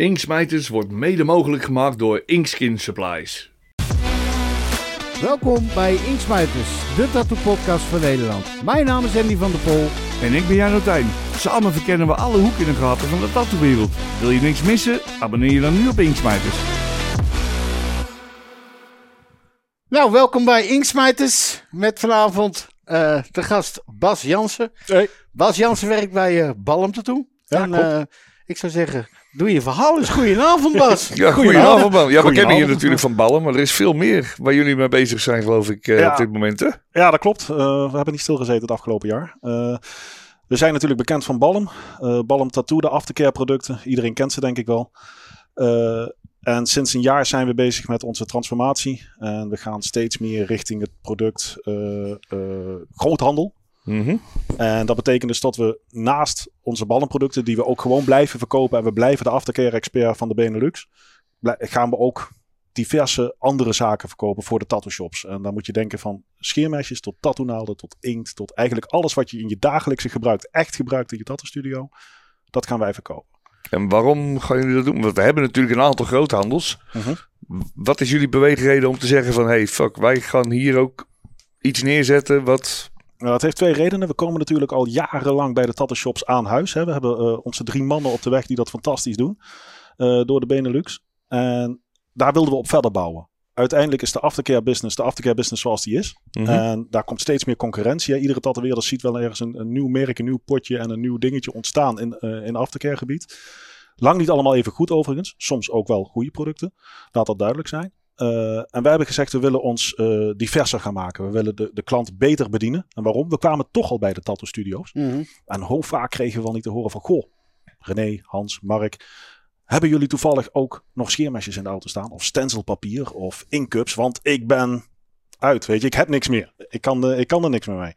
Inksmijters wordt mede mogelijk gemaakt door Inkskin Supplies. Welkom bij Inksmijters, de tattoo-podcast van Nederland. Mijn naam is Andy van der Pol. En ik ben Jan Otijn. Samen verkennen we alle hoeken en gaten van de tattoo-wereld. Wil je niks missen? Abonneer je dan nu op Inksmijters. Nou, welkom bij Inksmijters met vanavond uh, de gast Bas Jansen. Hey. Bas Jansen werkt bij uh, Balm Tattoo. Ja, en klopt. uh, ik zou zeggen, doe je verhaal eens. Goedenavond Bas. Ja, goedenavond man. Ja, we kennen je natuurlijk van ballen, maar er is veel meer waar jullie mee bezig zijn, geloof ik, eh, Ja. op dit moment. Hè? Ja, dat klopt. Eh, we hebben niet stilgezeten het afgelopen jaar. Eh, we zijn natuurlijk bekend van Balm. Eh Balm Tattoo, de aftercare producten. Iedereen kent ze denk ik wel. Eh, en sinds een jaar zijn we bezig met onze transformatie. En we gaan steeds meer richting het product eh, Mhm. En dat betekent dus dat we naast onze ballenproducten, die we ook gewoon blijven verkopen en we blijven de aftercare expert van de Benelux, gaan we ook diverse andere zaken verkopen voor de tattoo shops. En dan moet je denken van scheermesjes tot tattoo-naalden, tot inkt, tot eigenlijk alles wat je in je dagelijkse gebruik echt gebruikt in je tattoo studio. Dat gaan wij verkopen. En waarom gaan jullie dat doen? Want we hebben natuurlijk een aantal groothandels. Mhm. Wat is jullie beweegreden om te zeggen van... hey, fuck, wij gaan hier ook iets neerzetten wat... Nou, dat heeft twee redenen. We komen natuurlijk al jarenlang bij de tattoo shops aan huis. Hè. We hebben eh, onze drie mannen op de weg die dat fantastisch doen. eh, door de Benelux. En daar wilden we op verder bouwen. Uiteindelijk is de aftercare business de aftercare business zoals die is. Mhm. En daar komt steeds meer concurrentie. Hè. Iedere tatoeëerder ziet wel ergens een, een nieuw merk, een nieuw potje en een nieuw dingetje ontstaan in, eh in aftercare gebied. Lang niet allemaal even goed overigens. Soms ook wel goede producten. Laat dat duidelijk zijn. Eh, en wij hebben gezegd, we willen ons eh, diverser gaan maken. We willen de, de klant beter bedienen. En waarom? We kwamen toch al bij de tattoo studio's. Mhm. En hoe vaak kregen we wel niet te horen van... Goh, René, Hans, Mark... Hebben jullie toevallig ook nog scheermesjes in de auto staan? Of stencilpapier of incups? Want ik ben uit, weet je. Ik heb niks meer. Ik kan, er- ik kan er niks meer mee.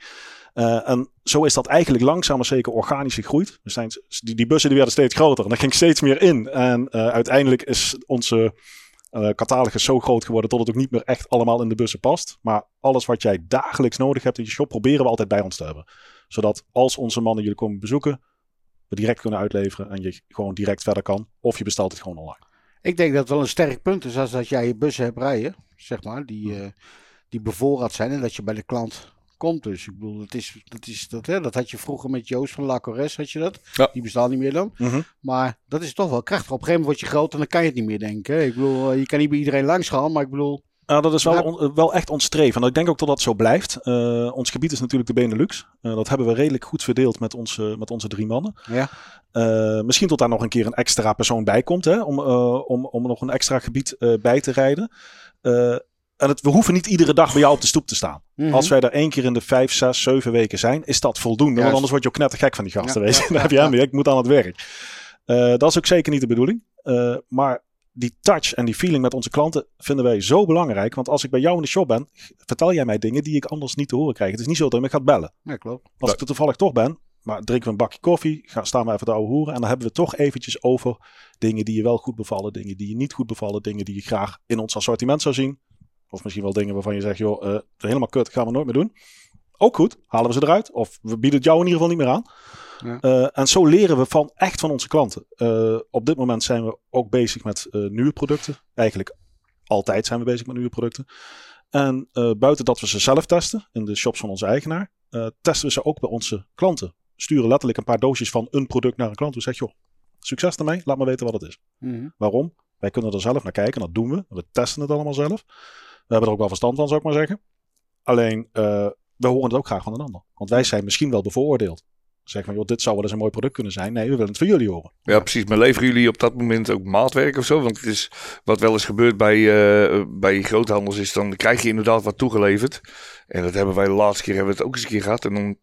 Eh, en zo is dat eigenlijk langzaam maar zeker organisch gegroeid. Zijn, die, die bussen die werden steeds groter. En er ging steeds meer in. En eh, uiteindelijk is onze eh catalogus zo groot geworden... tot het ook niet meer echt allemaal in de bussen past. Maar alles wat jij dagelijks nodig hebt in je shop... proberen we altijd bij ons te hebben. Zodat als onze mannen jullie komen bezoeken... we direct kunnen uitleveren en je gewoon direct verder kan. Of je bestelt het gewoon online. Ik denk dat het wel een sterk punt is als dat jij je bussen hebt rijden, zeg maar, die, eh, die bevoorraad zijn en dat je bij de klant komt. Dus ik bedoel, dat, is, dat, is, dat, hè, dat had je vroeger met Joost van La Corres, had je dat? Ja. Die bestaat niet meer dan. Mhm. Maar dat is toch wel krachtig. Op een gegeven moment word je groot en dan kan je het niet meer denken. hè. Ik bedoel, eh, je kan niet bij iedereen langs gaan, maar ik bedoel... Nou, dat is wel, on- eh, wel echt ons streven. En ik denk ook dat dat zo blijft. Eh, ons gebied is natuurlijk de Benelux. Dat hebben we redelijk goed verdeeld met onze, met onze drie mannen. Ja. Misschien tot daar nog een keer een extra persoon bij komt. Hè, om, om, om nog een extra gebied bij te rijden. En het, we hoeven niet iedere dag bij jou op de stoep te staan. Mhm. Als wij daar één keer in de vijf, zes, zeven weken zijn, is dat voldoende. Want anders word je ook knettergek van die gasten. Ja, Dan heb je hem weer. Ik moet aan het werk. Eh, dat is ook zeker niet de bedoeling. Eh, maar die touch en die feeling met onze klanten vinden wij zo belangrijk. Want als ik bij jou in de shop ben, vertel jij mij dingen die ik anders niet te horen krijg. Het is niet zo dat je me gaat bellen. Ja, klopt. Als ik er toevallig toch ben, maar drinken we een bakje koffie, gaan, staan we even te ouwe hoeren. En dan hebben we toch eventjes over dingen die je wel goed bevallen, dingen die je niet goed bevallen, dingen die je graag in ons assortiment zou zien. Of misschien wel dingen waarvan je zegt, joh, eh, helemaal kut, gaan we nooit meer doen. Ook goed, halen we ze eruit. Of we bieden het jou in ieder geval niet meer aan. Ja. Eh, en zo leren we van echt van onze klanten. Eh, op dit moment zijn we ook bezig met nieuwe producten. Eigenlijk altijd zijn we bezig met nieuwe producten. En buiten dat we ze zelf testen in de shops van onze eigenaar, testen we ze ook bij onze klanten. Sturen letterlijk een paar doosjes van een product naar een klant. We zeggen, joh, succes ermee, laat me weten wat het is. Mhm. Waarom? Wij kunnen er zelf naar kijken, dat doen we. We testen het allemaal zelf. We hebben er ook wel verstand van, zou ik maar zeggen. Alleen, eh, we horen het ook graag van een ander. Want wij zijn misschien wel bevooroordeeld. Zeggen van, joh, dit zou wel eens een mooi product kunnen zijn. Nee, we willen het van jullie horen. Ja, precies. Maar leveren jullie op dat moment ook maatwerk of zo? Want het is wat wel eens gebeurt bij, eh, bij groothandels is dan krijg je inderdaad wat toegeleverd. En dat hebben wij de laatste keer hebben we het ook eens een keer gehad. En dan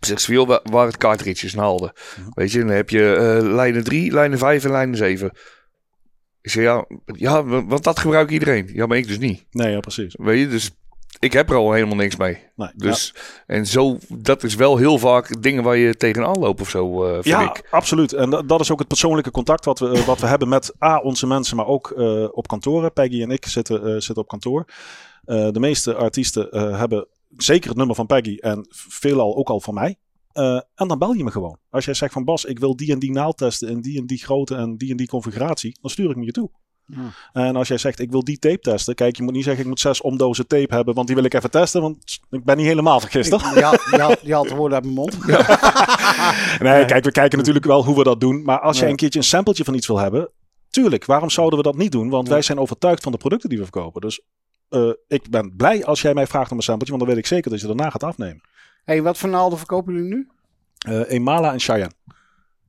zegt ze, joh, waar het cartridges naalden. Mhm. Weet je, dan heb je eh, lijnen 3, lijnen 5 en lijnen 7. Ik zeg, ja, ja, wa- want dat gebruikt iedereen. Ja, maar ik dus niet. Nee, ja, precies. Weet je, dus ik heb er al helemaal niks mee. Nee, Dus, en zo, dat is wel heel vaak dingen waar je tegenaan loopt of zo, eh vind ja, ik. absoluut. En dat, dat is ook het persoonlijke contact wat we, eh, wat we hebben met A, onze mensen, maar ook eh, op kantoren. Peggy en ik zitten, zitten op kantoor. De meeste artiesten hebben zeker het nummer van Peggy en veelal ook al van mij. Eh, en dan bel je me gewoon. Als jij zegt van Bas, ik wil die en die naald testen in die en die grootte en die en die configuratie, dan stuur ik me je toe. Ja. En als jij zegt, ik wil die tape testen. Kijk, je moet niet zeggen, ik moet zes omdozen tape hebben, want die wil ik even testen, want ik ben niet helemaal vergist. Je had, je, had, je de woorden uit mijn mond. Nee, kijk, we kijken natuurlijk wel hoe we dat doen. Maar als jij Ja. een keertje een sampletje van iets wil hebben, tuurlijk, waarom zouden we dat niet doen? Want Ja. wij zijn overtuigd van de producten die we verkopen. Dus eh, ik ben blij als jij mij vraagt om een sampletje, want dan weet ik zeker dat je daarna gaat afnemen. Hey, wat voor naalden verkopen jullie nu? Eh Emala en Cheyenne.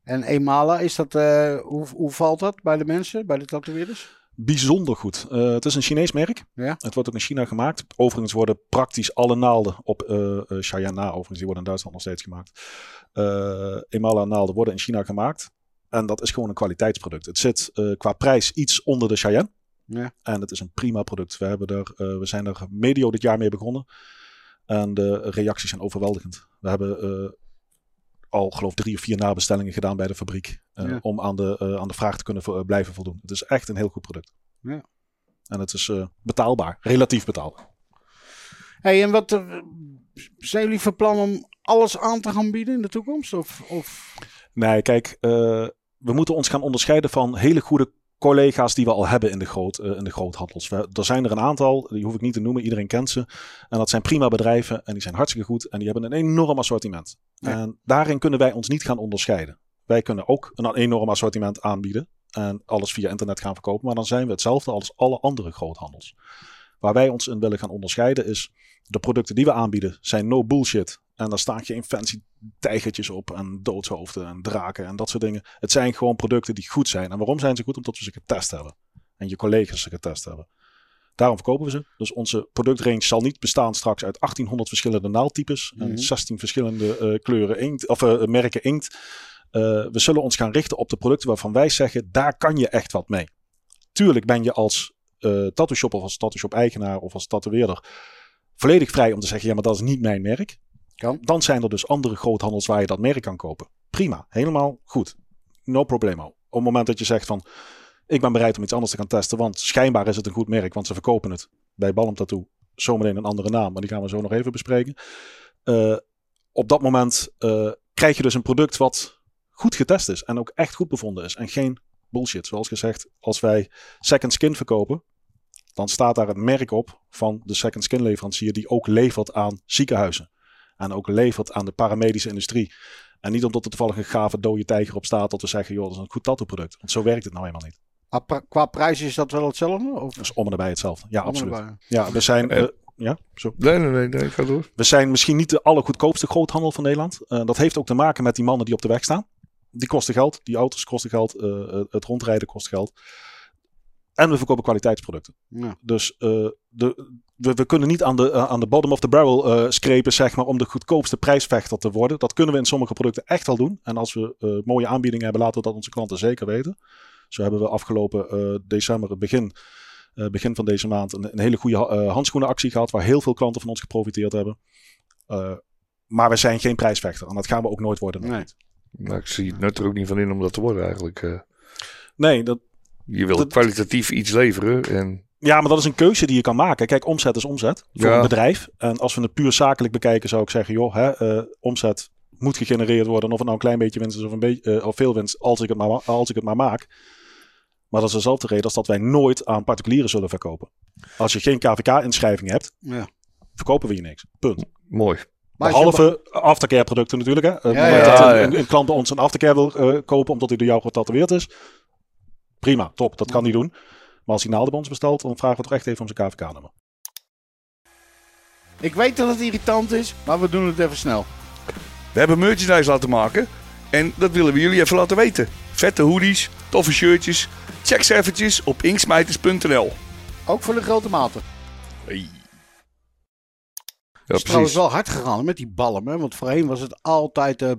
En Emala, is dat, eh, hoe, hoe valt dat bij de mensen, bij de tatoeëerders? Bijzonder goed. Eh, het is een Chinees merk. Ja. Het wordt ook in China gemaakt. Overigens worden praktisch alle naalden op eh eh, Cheyenne na, overigens, die worden in Duitsland nog steeds gemaakt. Emala naalden worden in China gemaakt. En dat is gewoon een kwaliteitsproduct. Het zit qua prijs iets onder de Cheyenne. Ja. En het is een prima product. We, hebben er, we zijn er medio dit jaar mee begonnen. En de reacties zijn overweldigend. We hebben eh, al geloof drie of vier nabestellingen gedaan bij de fabriek. eh, Ja. Om aan de, eh, aan de vraag te kunnen vo- blijven voldoen. Het is echt een heel goed product. Ja. En het is betaalbaar. Relatief betaalbaar. Hey, en wat, zijn jullie van plan om alles aan te gaan bieden in de toekomst? Of, of... Nee, kijk, we moeten ons gaan onderscheiden van hele goede collega's die we al hebben in de, groot, eh, in de groothandels. We, er zijn er een aantal, die hoef ik niet te noemen, iedereen kent ze. En dat zijn prima bedrijven en die zijn hartstikke goed en die hebben een enorm assortiment. Ja. En daarin kunnen wij ons niet gaan onderscheiden. Wij kunnen ook een enorm assortiment aanbieden en alles via internet gaan verkopen, maar dan zijn we hetzelfde als alle andere groothandels. Waar wij ons in willen gaan onderscheiden is, de producten die we aanbieden zijn no bullshit. En daar staan geen fancy tijgertjes op en doodshoofden en draken en dat soort dingen. Het zijn gewoon producten die goed zijn. En waarom zijn ze goed? Omdat we ze getest hebben. En je collega's ze getest hebben. Daarom verkopen we ze. Dus onze productrange zal niet bestaan straks uit 1800 verschillende naaldtypes Mhm. en 16 verschillende eh, kleuren inkt, of eh, merken inkt. Eh, we zullen ons gaan richten op de producten waarvan wij zeggen, daar kan je echt wat mee. Tuurlijk ben je als eh tattoo shop of als tattoo shop eigenaar of als tatoeëerder volledig vrij om te zeggen, ja, maar dat is niet mijn merk. Dan zijn er dus andere groothandels waar je dat merk kan kopen. Prima, helemaal goed. No problemo. Op het moment dat je zegt van, ik ben bereid om iets anders te gaan testen, want schijnbaar is het een goed merk, want ze verkopen het bij Balm zometeen een andere naam, maar die gaan we zo nog even bespreken. Eh, op dat moment eh, krijg je dus een product wat goed getest is en ook echt goed bevonden is en geen bullshit. Zoals gezegd, als wij second skin verkopen, dan staat daar het merk op van de second skin leverancier die ook levert aan ziekenhuizen. En ook levert aan de paramedische industrie. En niet omdat er toevallig een gave dode tijger op staat dat we zeggen, joh, dat is een goed tattoo product. Want zo werkt het nou eenmaal niet. Pra- qua prijs is dat wel hetzelfde? Of? Dus om en nabij hetzelfde. Ja, absoluut. Ja, we zijn, Eh. ja, zo. Nee, nee, nee, nee, ga door. We zijn misschien niet de allergoedkoopste groothandel van Nederland. Eh, dat heeft ook te maken met die mannen die op de weg staan. Die kosten geld. Die auto's kosten geld. eh, het rondrijden kost geld. En we verkopen kwaliteitsproducten. Ja. Dus eh, de, we, we kunnen niet aan de, eh, aan de bottom of the barrel eh screpen, zeg maar, om de goedkoopste prijsvechter te worden. Dat kunnen we in sommige producten echt wel doen. En als we eh, mooie aanbiedingen hebben, laten we dat onze klanten zeker weten. Zo hebben we afgelopen eh, december, het begin, eh, begin van deze maand, een, een hele goede eh, handschoenenactie gehad, waar heel veel klanten van ons geprofiteerd hebben. Eh, maar we zijn geen prijsvechter en dat gaan we ook nooit worden. Nee. ik zie het nut er ook niet van in om dat te worden eigenlijk. eh. Nee, dat, je wil Dat- kwalitatief iets leveren en Ja, maar dat is een keuze die je kan maken. Kijk, omzet is omzet voor Ja. een bedrijf. En als we het puur zakelijk bekijken, zou ik zeggen, joh, hè, eh, omzet moet gegenereerd worden. Of het nou een klein beetje winst is of, een beetje, eh, of veel winst, als ik, het maar, als ik het maar maak. Maar dat is dezelfde reden als dat wij nooit aan particulieren zullen verkopen. Als je geen KVK-inschrijving hebt, Ja. verkopen we je niks. Punt. mooi. Maar je- Behalve aftercare producten natuurlijk. Hè. Ja, ja, dat ja, een, ja. een klant bij ons een aftercare wil eh, kopen omdat hij door jou getatoeëerd is. Prima, top. Dat kan hij doen. Maar als hij naalden bij ons bestelt, dan vragen we toch echt even om zijn KVK-nummer. Ik weet dat het irritant is, maar we doen het even snel. We hebben merchandise laten maken en dat willen we jullie even laten weten. Vette hoodies, toffe shirtjes. Check ze eventjes op inksmijters.nl. Ook voor de grote maten. Hey. Is trouwens wel hard gegaan met die ballen. Hè? Want voorheen was het altijd uh,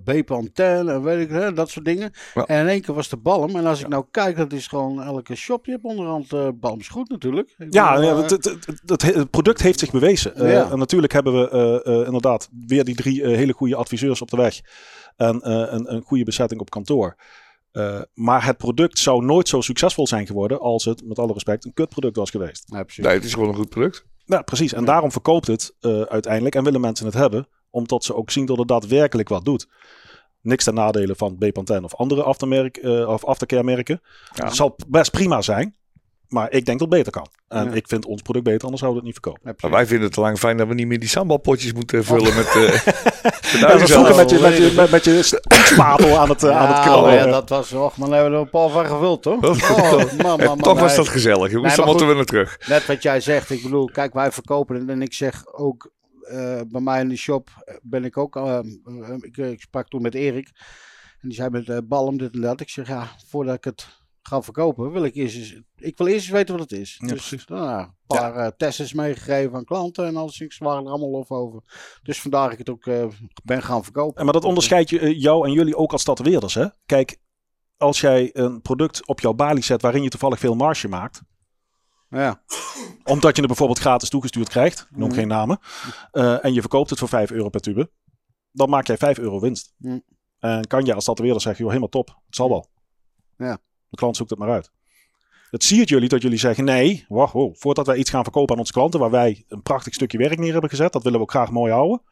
en weet ik hè, dat soort dingen. Ja. En in één keer was de balm. En als ik nou kijk, dat is gewoon elke shop. Je hebt onderhand uh, balms goed natuurlijk. Ik Ja, bedoel, ja, eh, het, product heeft zich bewezen. Eh, Ja. en natuurlijk hebben we eh, eh, inderdaad weer die drie eh, hele goede adviseurs op de weg. En eh, een, een goede bezetting op kantoor. Eh, maar het product zou nooit zo succesvol zijn geworden als het, met alle respect, een kutproduct was geweest. ja. Nee, het is gewoon een goed product. Ja, precies. En daarom verkoopt het eh, uiteindelijk en willen mensen het hebben. Omdat ze ook zien dat het daadwerkelijk wat doet. Niks ten nadele van Bepanthen of andere aftermerk, eh, of aftercare merken. Ja. Het zal best prima zijn. Maar ik denk dat het beter kan. En Ja. ik vind ons product beter, anders zouden we het niet verkopen. Maar wij vinden het te lang fijn dat we niet meer die sambalpotjes moeten vullen met... eh met Ja, dat is uizelf. vroeger met je, met je, met, met je spatel aan het, eh, aan het Ja, krullen. ja, dat was, och, maar daar hebben we er een paar van gevuld, toch? Oh, Oh, man, man, man, toch was dat gezellig, jongens. Nee, dan moeten we naar terug. Net wat jij zegt, ik bedoel, kijk, wij verkopen het. En ik zeg ook, eh, bij mij in de shop ben ik ook, eh, eh, ik, ik sprak toen met Erik. En die zei met eh Balm dit en dat. Ik zeg, ja, voordat ik het ga verkopen, wil ik eerst eens, ik wil eerst eens weten wat het is. Ja, dus precies. nou, een paar eh, tests meegegeven aan klanten en alles. Ik waren er allemaal lof over. Dus vandaar ik het ook eh, ben gaan verkopen. En maar dat onderscheidt je, eh, jou en jullie ook als tatoeëerders. Hè? Kijk, als jij een product op jouw balie zet waarin je toevallig veel marge maakt. Ja, Omdat je het bijvoorbeeld gratis toegestuurd krijgt. Noem Mhm. geen namen. eh, en je verkoopt het voor 5 euro per tube. Dan maak jij 5 euro winst. Mhm. En kan je als tatoeëerder zeggen, joh, helemaal top. Het zal wel. Ja. De klant zoekt het maar uit. Het zie het jullie dat jullie zeggen, nee, wacht, wow, voordat wij iets gaan verkopen aan onze klanten, waar wij een prachtig stukje werk neer hebben gezet, dat willen we ook graag mooi houden,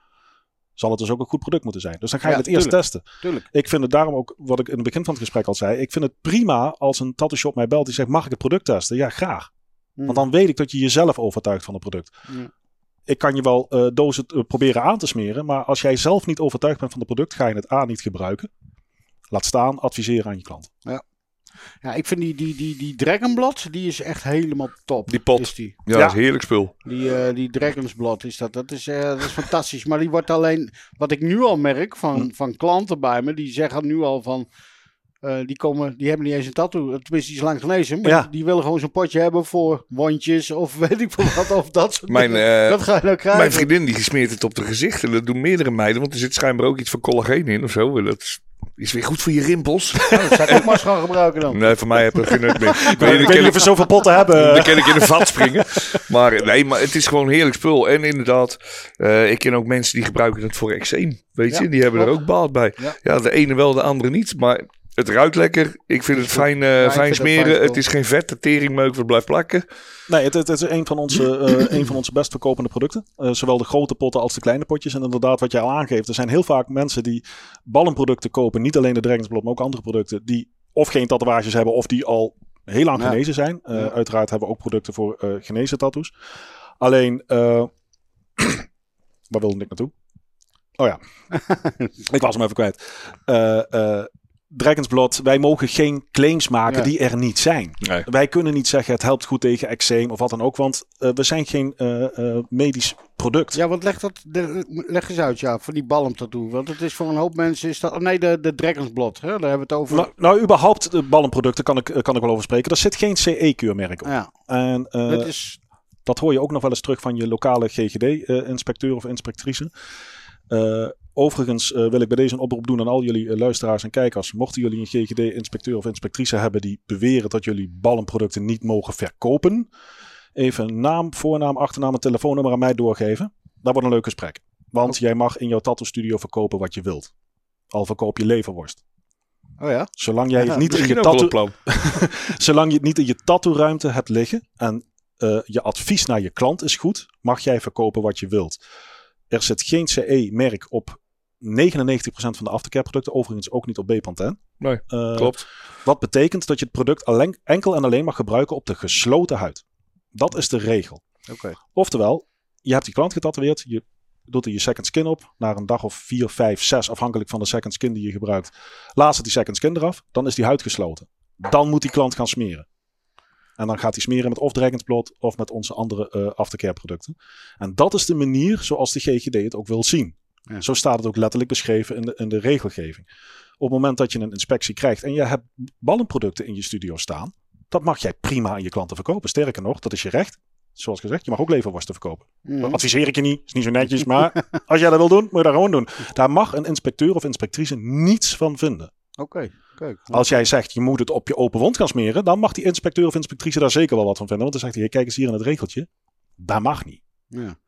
zal het dus ook een goed product moeten zijn. Dus dan ga je Ja, het eerst testen. tuurlijk. Ik vind het daarom ook, wat ik in het begin van het gesprek al zei, ik vind het prima als een tattoo shop mij belt die zegt, mag ik het product testen? Ja, graag. Want dan weet ik dat je jezelf overtuigt van het product. Ik kan je wel eh, dozen eh, proberen aan te smeren, maar als jij zelf niet overtuigd bent van het product, ga je het A niet gebruiken. Laat staan, adviseren aan je klant. Ja, ik vind die, die, die, die Dragonblad, die is echt helemaal top. Die pot. Is die. Ja, Ja. dat is heerlijk spul. Die, eh die Dragonsblad is dat. Dat is, eh, dat is fantastisch. Maar die wordt alleen, wat ik nu al merk van, Hm. van klanten bij me, die zeggen nu al van. Eh, die, komen, die hebben niet eens een tattoo. Tenminste, die is lang genezen. Maar Ja. die, willen gewoon zo'n potje hebben voor wondjes of weet ik veel wat. Of dat soort Mijn, dingen. eh, dat ga je nou krijgen. Mijn vriendin die gesmeerd het op de gezicht. En dat doen meerdere meiden. Want er zit schijnbaar ook iets van collageen in of zo. Dat is, is weer goed voor je rimpels. Ja, dat zou ik ook maar eens gaan gebruiken dan. nee, voor mij heb ik geen nut meer. Ik weet niet ken of we zoveel potten hebben. Dan kan ik in een vat springen. Maar nee, maar het is gewoon heerlijk spul. En inderdaad, eh, ik ken ook mensen die gebruiken het voor eczeem. Weet Ja, je, die hebben er ook baat bij. Ja. Ja. de ene wel, de andere niet. Maar het ruikt lekker. Ik vind het fijn, eh, fijn het smeren. fijn spul. het is geen vette teringmeuk wat blijft plakken. Nee, het, het is een van onze, eh, een van onze best verkopende producten. Eh, zowel de grote potten als de kleine potjes. En inderdaad, wat jij al aangeeft, er zijn heel vaak mensen die ballenproducten kopen. Niet alleen de Dragonsblad, maar ook andere producten. Die of geen tatoeages hebben of die al heel lang Ja. genezen zijn. Eh, Ja. Uiteraard hebben we ook producten voor eh, genezen tattoos. Alleen, eh waar wilde ik naartoe? Oh ja, ik was hem even kwijt. Eh eh Dragonsblad, wij mogen geen claims maken die er niet zijn. Nee. Wij kunnen niet zeggen het helpt goed tegen eczeem of wat dan ook, want eh, we zijn geen eh, eh, medisch product. Ja, want leg, dat, de, leg eens uit, ja, voor die balmtattoo. Want het is voor een hoop mensen, is dat, oh nee, de, de Dragonsblad, hè, daar hebben we het over. Nou, nou, überhaupt de ballenproducten kan ik, kan ik wel over spreken. Er zit geen CE-keurmerk op. ja, En eh, dat is, dat hoor je ook nog wel eens terug van je lokale GGD-inspecteur of inspectrice. Overigens eh, wil ik bij deze een oproep doen aan al jullie eh, luisteraars en kijkers. Mochten jullie een GGD-inspecteur of inspectrice hebben die beweren dat jullie ballenproducten niet mogen verkopen, even naam, voornaam, achternaam en telefoonnummer aan mij doorgeven. Dat wordt een leuk gesprek. Want jij mag in jouw tattoo-studio verkopen wat je wilt. Al verkoop je leverworst. oh ja, Zolang jij Ja, het niet in je tattoo. Zolang je het niet in je tattoo-ruimte hebt liggen en eh, je advies naar je klant is goed, mag jij verkopen wat je wilt. Er zit geen CE-merk op 99% van de aftercare producten, overigens ook niet op B-Panten. Nee, Eh, Klopt. Wat betekent dat je het product alleen, enkel en alleen mag gebruiken op de gesloten huid. Dat is de regel. oké. Oftewel, je hebt die klant getatoeëerd, je doet er je second skin op. Na een dag of 4, 5, 6, afhankelijk van de second skin die je gebruikt, laat ze die second skin eraf. Dan is die huid gesloten. Dan moet die klant gaan smeren. En dan gaat hij smeren met of Dragonsblad of met onze andere eh, aftercare producten. En dat is de manier zoals de GGD het ook wil zien. Ja. Zo staat het ook letterlijk beschreven in de, in de regelgeving. Op het moment dat je een inspectie krijgt en je hebt ballenproducten in je studio staan, dat mag jij prima aan je klanten verkopen. Sterker nog, dat is je recht. Zoals gezegd, je mag ook leverworsten verkopen. Mhm. Dat adviseer ik je niet, is niet zo netjes, maar als jij dat wil doen, moet je dat gewoon doen. Daar mag een inspecteur of inspectrice niets van vinden. Oké, kijk. Als jij zegt, je moet het op je open wond gaan smeren, dan mag die inspecteur of inspectrice daar zeker wel wat van vinden. Want dan zegt hij, kijk eens hier in het regeltje, dat mag niet. Ja.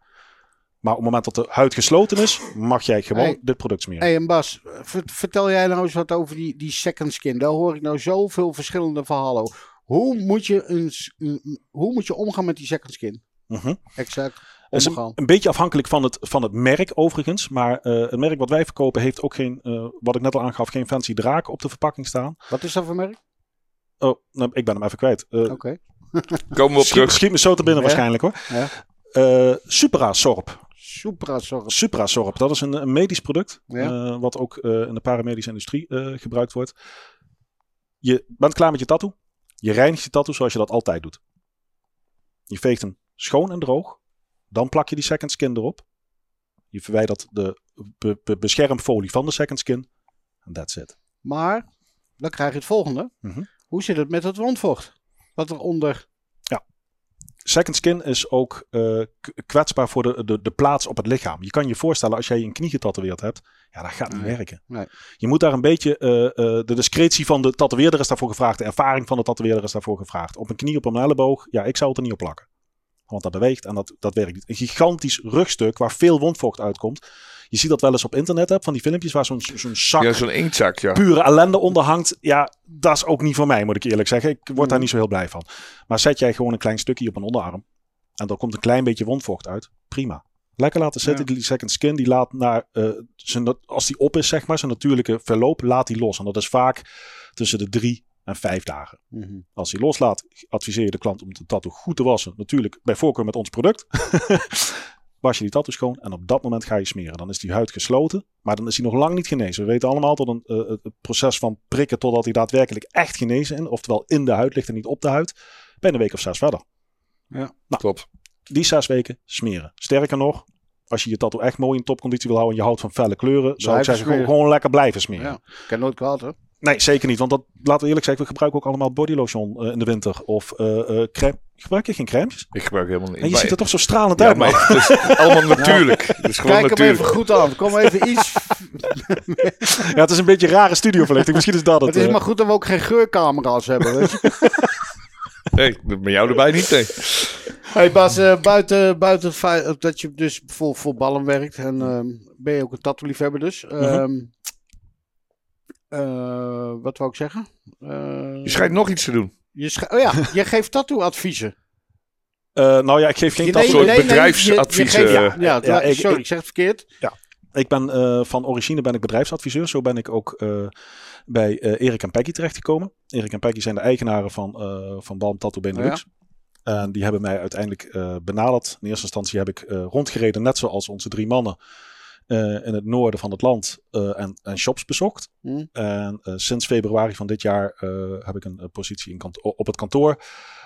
Maar op het moment dat de huid gesloten is, mag jij gewoon Hey. dit product smeren. Hé, en Bas, ver- vertel jij nou eens wat over die, die second skin. Daar hoor ik nou zoveel verschillende verhalen over. Hoe moet je, een, hoe moet je omgaan met die second skin? Mhm. exact Is een, omgaan. een beetje afhankelijk van het, van het merk overigens. Maar eh, het merk wat wij verkopen heeft ook geen, eh, wat ik net al aangaf, geen fancy draak op de verpakking staan. Wat is dat voor merk? Oh, nou, ik ben hem even kwijt. Eh, Oké. Komen we op schiet, terug. schiet me zo te binnen Ja. waarschijnlijk hoor. Ja. Eh, Supra Sorp. Supra zorg. Supra Sorp, dat is een, een medisch product. Ja. eh, wat ook eh, in de paramedische industrie eh, gebruikt wordt. Je bent klaar met je tattoo. Je reinigt je tattoo zoals je dat altijd doet. Je veegt hem schoon en droog. Dan plak je die second skin erop. Je verwijdert de be- be- beschermfolie van de second skin. En that's it. Maar dan krijg je het volgende. Mhm. Hoe zit het met het wondvocht? Wat er onder. Second skin is ook eh, kwetsbaar voor de, de, de plaats op het lichaam. Je kan je voorstellen als jij een knie getatoeëerd hebt. Ja, dat gaat niet Nee. werken. Nee. Je moet daar een beetje... eh, eh, de discretie van de tatoeëerder is daarvoor gevraagd. De ervaring van de tatoeëerder is daarvoor gevraagd. Op een knie, op een elleboog. Ja, ik zou het er niet op plakken. Want dat beweegt en dat, dat werkt niet. Een gigantisch rugstuk waar veel wondvocht uitkomt. Je ziet dat wel eens op internet. Hè, van die filmpjes waar zo'n zo'n zak Ja, zo'n inktzak, ja. pure ellende onder hangt. Ja, dat is ook niet voor mij, moet ik eerlijk zeggen. Ik word daar Mhm. niet zo heel blij van. Maar zet jij gewoon een klein stukje op een onderarm. En dan komt een klein beetje wondvocht uit. Prima. Lekker laten zitten. Ja. Die second skin, die laat naar, eh, zijn, als die op is, zeg maar, zijn natuurlijke verloop, laat die los. En dat is vaak tussen de drie en vijf dagen. Mhm. Als hij loslaat, adviseer je de klant om de tattoo goed te wassen. Natuurlijk, bij voorkeur met ons product. Was je die tattoo schoon en op dat moment ga je smeren. Dan is die huid gesloten, maar dan is hij nog lang niet genezen. We weten allemaal dat een, eh, het proces van prikken totdat hij daadwerkelijk echt genezen is, oftewel in de huid ligt en niet op de huid, ben een week of zes verder. Klopt. Die zes weken smeren. Sterker nog, als je je tattoo echt mooi in topconditie wil houden en je houdt van felle kleuren, zou ik zeggen, gewoon, lekker blijven smeren. Ja. Ken nooit kwaad, hè? Nee, zeker niet. Want dat, laten we eerlijk zeggen, we gebruiken ook allemaal bodylotion eh, in de winter. Of eh eh crème. Gebruik je geen crèmes? Ik gebruik helemaal niet. En je Maar- ziet er toch zo stralend ja, uit, man. maar het is allemaal natuurlijk. Het is gewoon Kijk hem natuurlijk. even goed aan. Kom even iets. Ja, het is een beetje een rare studioverlichting. Misschien is dat het. Het is maar goed dat we ook geen geurcamera's hebben. Weet je? Nee, met jou erbij niet, nee. Hey Bas, eh, buiten, buiten het feit dat je dus voor, voor ballen werkt en ehm, ben je ook een tattoo-liefhebber dus. Ehm, eh, wat wou ik zeggen? Eh, Je schijnt nog iets te doen. je oh ja, je geeft tattoo-adviezen. Eh, nou ja, ik geef geen Nee, tattoo. soort nee, nee, bedrijfsadvies, je- je geeft- eh. ja, ja, Ja, sorry, ik- zeg het verkeerd. Ik ben van origine ben ik bedrijfsadviseur. Zo ben ik ook bij eh, Erik en Peggy terechtgekomen. Erik en Peggy zijn de eigenaren van, van Balm Tattoo Benelux. En die hebben mij uiteindelijk benaderd. In eerste instantie heb ik rondgereden, net zoals onze drie mannen. Eh, in het noorden van het land eh, en, en shops bezocht. Hm. En eh, sinds februari van dit jaar heb ik een positie in op het kantoor.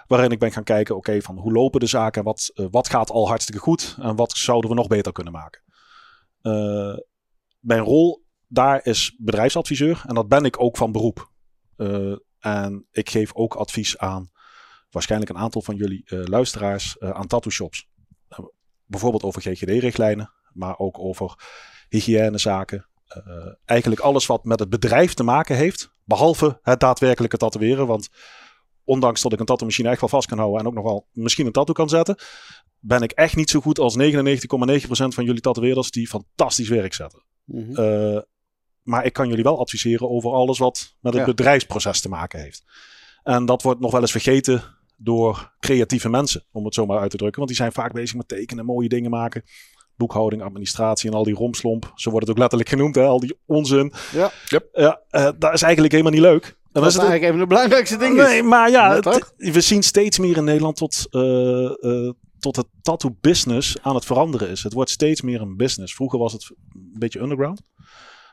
Waarin ik ben gaan kijken, oké, van hoe lopen de zaken? en Wat, wat gaat al hartstikke goed? En wat zouden we nog beter kunnen maken? Mijn rol daar is bedrijfsadviseur. En dat ben ik ook van beroep. En ik geef ook advies aan waarschijnlijk een aantal van jullie luisteraars aan tattoo shops. Bijvoorbeeld over GGD-richtlijnen, maar ook over hygiënezaken. Eh, eigenlijk alles wat met het bedrijf te maken heeft, behalve het daadwerkelijke tatoeëren. Want ondanks dat ik een tattoo machine echt wel vast kan houden en ook nog wel misschien een tattoo kan zetten, ben ik echt niet zo goed als 99,9% van jullie tatoeëerders die fantastisch werk zetten. Mhm. Eh, maar ik kan jullie wel adviseren over alles wat met het Ja. bedrijfsproces te maken heeft. En dat wordt nog wel eens vergeten door creatieve mensen, om het zo maar uit te drukken. Want die zijn vaak bezig met tekenen, mooie dingen maken. Boekhouding, administratie en al die romslomp. Zo wordt het ook letterlijk genoemd, hè? al die onzin. Ja. Yep. Ja, eh, dat is eigenlijk helemaal niet leuk. Dat is eigenlijk even de belangrijkste ding. Nee, is. maar ja, het- we zien steeds meer in Nederland tot, eh, eh, tot het tattoo business aan het veranderen is. Het wordt steeds meer een business. Vroeger was het een beetje underground.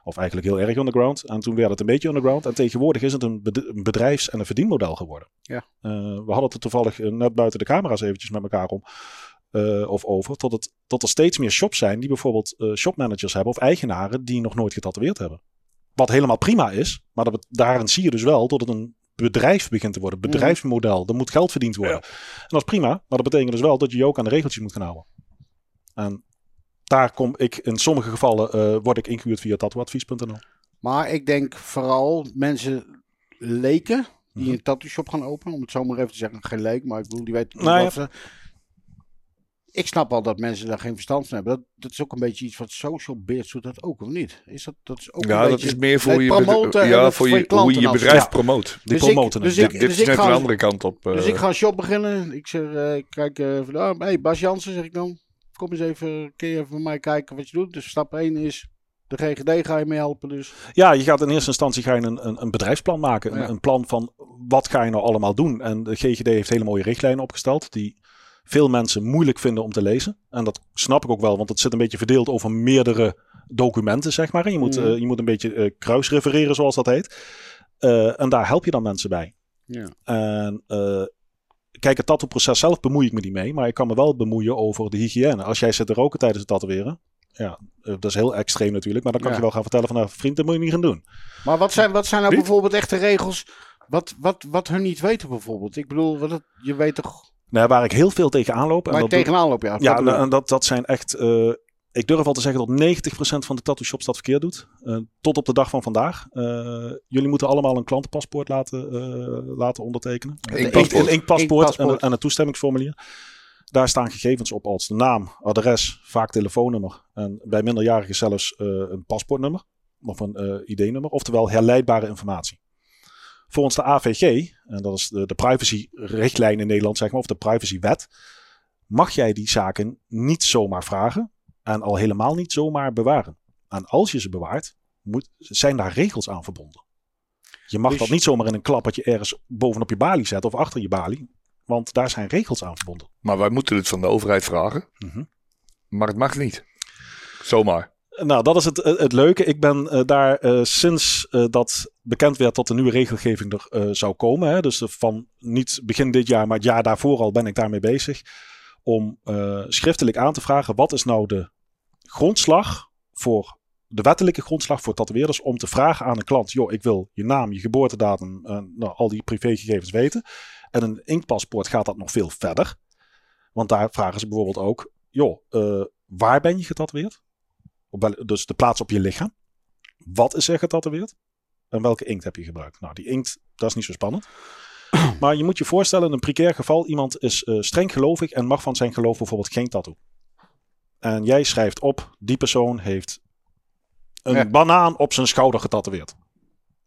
Of eigenlijk heel erg underground. En toen werd het een beetje underground. En tegenwoordig is het een bed- een bedrijfs- en een verdienmodel geworden. Ja. Eh, we hadden het er toevallig net buiten de camera's eventjes met elkaar om. Eh, of over. Tot, het, tot er steeds meer shops zijn die bijvoorbeeld eh, shopmanagers hebben of eigenaren die nog nooit getatoeëerd hebben. Wat helemaal prima is. Maar dat, daarin zie je dus wel dat het een bedrijf begint te worden. Bedrijfsmodel. Er moet geld verdiend worden. En dat is prima. Maar dat betekent dus wel dat je je ook aan de regeltjes moet gaan houden. En daar kom ik in sommige gevallen eh, word ik ingehuurd via tattooadvies.nl. Maar ik denk vooral mensen leken die Mhm. een tattoo shop gaan openen. Om het zo maar even te zeggen. Geen leek, maar ik bedoel, die weten Nou ja. wat ze... ik snap al dat mensen daar geen verstand van hebben. Dat, dat is ook een beetje iets wat Social Beers doet dat ook, of niet? Is dat, dat is ook Ja, een dat beetje is meer voor je, promoten ja, voor voor je, hoe je je bedrijf Ja. promoot. Die Dus ik- promoten dus ik- Dit, dit dus is net ga- een andere kant op. eh. Dus ik ga een shop beginnen. Ik zeg, eh, kijk eh van, ah, hey, Bas Jansen, zeg ik dan. Kom eens even, kun je even voor mij kijken wat je doet. Dus stap 1 is, de GGD ga je mee helpen. Dus Ja, je gaat in eerste instantie ga je een, een, een bedrijfsplan maken. Een, Ja. een plan van wat ga je nou allemaal doen. En de GGD heeft hele mooie richtlijnen opgesteld. Die veel mensen moeilijk vinden om te lezen. En dat snap ik ook wel, want het zit een beetje verdeeld over meerdere documenten, zeg maar. En je moet, Mhm. eh, je moet een beetje eh, kruisrefereren, zoals dat heet. Eh, en daar help je dan mensen bij. ja. En eh, kijk, het tattoo-proces zelf bemoei ik me niet mee. Maar ik kan me wel bemoeien over de hygiëne. Als jij zit te roken tijdens het tatoeëren. Ja, dat is heel extreem natuurlijk. Maar dan kan Ja. je wel gaan vertellen van... Nou, vriend, dat moet je niet gaan doen. Maar wat zijn, wat zijn nou bijvoorbeeld echte regels wat, wat, wat hun niet weten bijvoorbeeld? Ik bedoel, wat je weet toch Nou, waar ik heel veel tegen aanloop. En waar dat tegenaan ja. ja, dat ik. en dat, dat zijn echt... eh, ik durf al te zeggen dat 90% van de tattoo shops dat verkeerd doet. Eh, tot op de dag van vandaag. Eh, jullie moeten allemaal een klantenpaspoort laten, laten ondertekenen. Een inkpaspoort en, Inkpaspoort. een- en een toestemmingsformulier. Daar staan gegevens op als de naam, adres, vaak telefoonnummer. En bij minderjarigen zelfs een paspoortnummer of een ID-nummer. Oftewel herleidbare informatie. Volgens de AVG, en dat is de, de privacyrichtlijn in Nederland, zeg maar, of de privacywet, mag jij die zaken niet zomaar vragen en al helemaal niet zomaar bewaren. En als je ze bewaart, moet, zijn daar regels aan verbonden. Je mag Dus- dat niet zomaar in een klappertje ergens bovenop je balie zetten of achter je balie, want daar zijn regels aan verbonden. Maar wij moeten het van de overheid vragen. Mhm. Maar het mag niet. Zomaar. Nou, dat is het, het, het leuke. Ik ben eh, daar eh, sinds eh, dat bekend werd dat de nieuwe regelgeving er eh, zou komen. Hè, dus van niet begin dit jaar, maar het jaar daarvoor al ben ik daarmee bezig. Om eh, schriftelijk aan te vragen: wat is nou de grondslag voor de wettelijke grondslag voor tatoeëerders om te vragen aan een klant: joh, ik wil je naam, je geboortedatum, eh, nou, al die privégegevens weten. En een inkpaspoort gaat dat nog veel verder. Want daar vragen ze bijvoorbeeld ook: joh, eh, waar ben je getatoeëerd? Op wel- dus de plaats op je lichaam. Wat is er getatoeëerd? En welke inkt heb je gebruikt? Nou, die inkt, dat is niet zo spannend. Maar je moet je voorstellen, in een precair geval, iemand is eh, streng gelovig en mag van zijn geloof bijvoorbeeld geen tattoo. En jij schrijft op, die persoon heeft een Ja. banaan op zijn schouder getatoeëerd.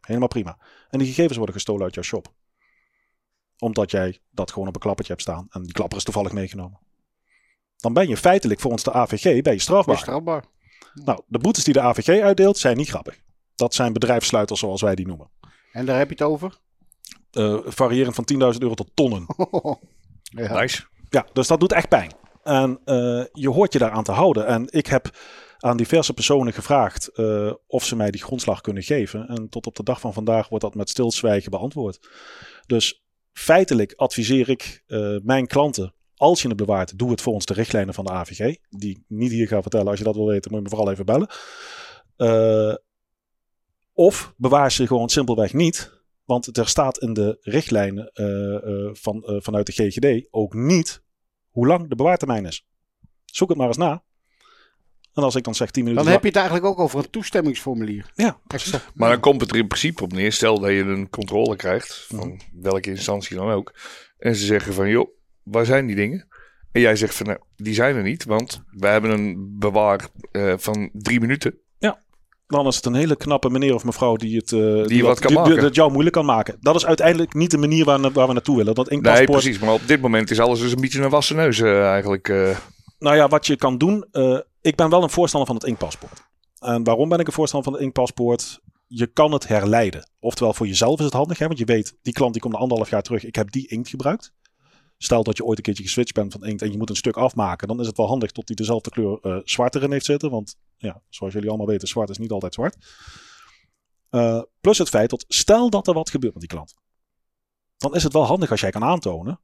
Helemaal prima. En die gegevens worden gestolen uit jouw shop. Omdat jij dat gewoon op een klappertje hebt staan en die klapper is toevallig meegenomen. Dan ben je feitelijk volgens de AVG ben je strafbaar. is strafbaar. Nou, de boetes die de AVG uitdeelt zijn niet grappig. Dat zijn bedrijfssluiters zoals wij die noemen. En daar heb je het over? Eh, variërend van 10.000 euro tot tonnen. ja. Nice. Ja, dus dat doet echt pijn. En eh, je hoort je daaraan te houden. En ik heb aan diverse personen gevraagd eh, of ze mij die grondslag kunnen geven. En tot op de dag van vandaag wordt dat met stilzwijgen beantwoord. Dus feitelijk adviseer ik eh, mijn klanten, als je het bewaart, doe het volgens de richtlijnen van de AVG. Die ik niet hier ga vertellen. Als je dat wil weten, moet je me vooral even bellen. Eh, of bewaar ze gewoon simpelweg niet. Want er staat in de richtlijnen eh, eh, van, eh, vanuit de GGD ook niet hoe lang de bewaartermijn is. Zoek het maar eens na. En als ik dan zeg 10 minuten. Dan heb je het eigenlijk ook over een toestemmingsformulier. Ja, Extra. Maar dan komt het er in principe op neer. Stel dat je een controle krijgt. Van Mhm. welke instantie dan ook. En ze zeggen van joh, waar zijn die dingen? En jij zegt van nou, die zijn er niet. Want wij hebben een bewaar eh, van drie minuten. dan is het een hele knappe meneer of mevrouw die het, eh, die, wat kan die, maken. dat jou moeilijk kan maken. Dat is uiteindelijk niet de manier waar, waar we naartoe willen. Dat Nee, inkpaspoort, precies. Maar op dit moment is alles dus een beetje een wassen neus eh, eigenlijk. Nou ja, wat je kan doen. ik ben wel een voorstander van het inkpaspoort. En waarom ben ik een voorstander van het inkpaspoort? Je kan het herleiden. Oftewel, voor jezelf is het handig. Hè? Want je weet, die klant die komt na anderhalf jaar terug. Ik heb die inkt gebruikt. Stel dat je ooit een keertje geswitcht bent van inkt en je moet een stuk afmaken. Dan is het wel handig tot hij dezelfde kleur eh, zwart erin heeft zitten. Want ja, zoals jullie allemaal weten, zwart is niet altijd zwart. Eh, plus het feit dat stel dat er wat gebeurt met die klant. Dan is het wel handig als jij kan aantonen.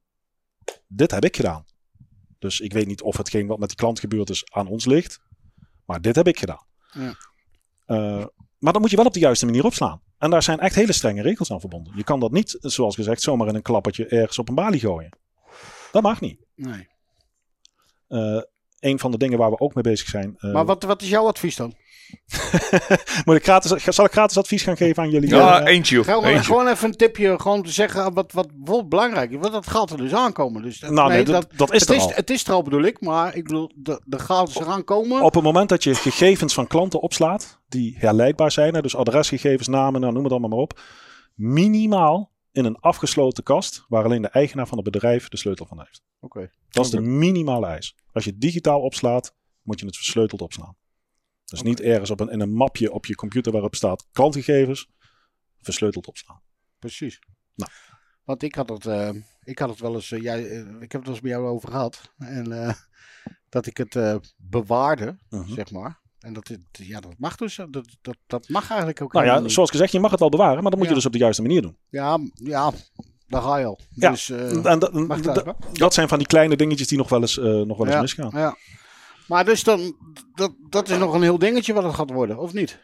Dit heb ik gedaan. Dus ik weet niet of hetgeen wat met die klant gebeurd is aan ons ligt. Maar dit heb ik gedaan. Ja. Eh, maar dan moet je wel op de juiste manier opslaan. En daar zijn echt hele strenge regels aan verbonden. Je kan dat niet, zoals gezegd, zomaar in een klappertje ergens op een balie gooien. Dat mag niet. Nee. Eh, een van de dingen waar we ook mee bezig zijn. eh, Maar wat, wat is jouw advies dan? Moet ik gratis, zal ik gratis advies gaan geven aan jullie? Ja, Eh, eentje. Gewoon, Eentje. gewoon even een tipje, gewoon te zeggen wat, wat bijvoorbeeld belangrijk is. Want dat gaat er dus aankomen. Dus, dat- nou, nee, dat, dat is het, er is, al. het is er al bedoel ik, maar ik bedoel, er er gaat dus eraan komen. Op het moment dat je gegevens van klanten opslaat, die herleidbaar zijn, hè, dus adresgegevens, namen, nou, noem het allemaal maar op, minimaal in een afgesloten kast, waar alleen de eigenaar van het bedrijf de sleutel van heeft. Oké. Dat is de minimale eis. Als je het digitaal opslaat, moet je het versleuteld opslaan. Dus niet ergens op een, in een mapje op je computer waarop staat klantgegevens, versleuteld opslaan. Precies. Nou. Want ik had het, eh, ik had het wel eens, eh, jij, eh, ik heb het wel eens bij jou over gehad. En dat ik het bewaarde, Mhm. zeg maar. En dat, ja, dat mag dus, dat, dat, dat mag eigenlijk ook Nou ja, niet. zoals gezegd, je mag het wel bewaren, maar dan moet Ja. je dus op de juiste manier doen. Ja, ja, daar ga je al. Ja, Dus, eh, En dat, zijn van die kleine dingetjes die nog wel eens, eh, nog wel eens Ja. misgaan. Ja. Maar dus dan, dat, dat is nog een heel dingetje wat het gaat worden, of niet?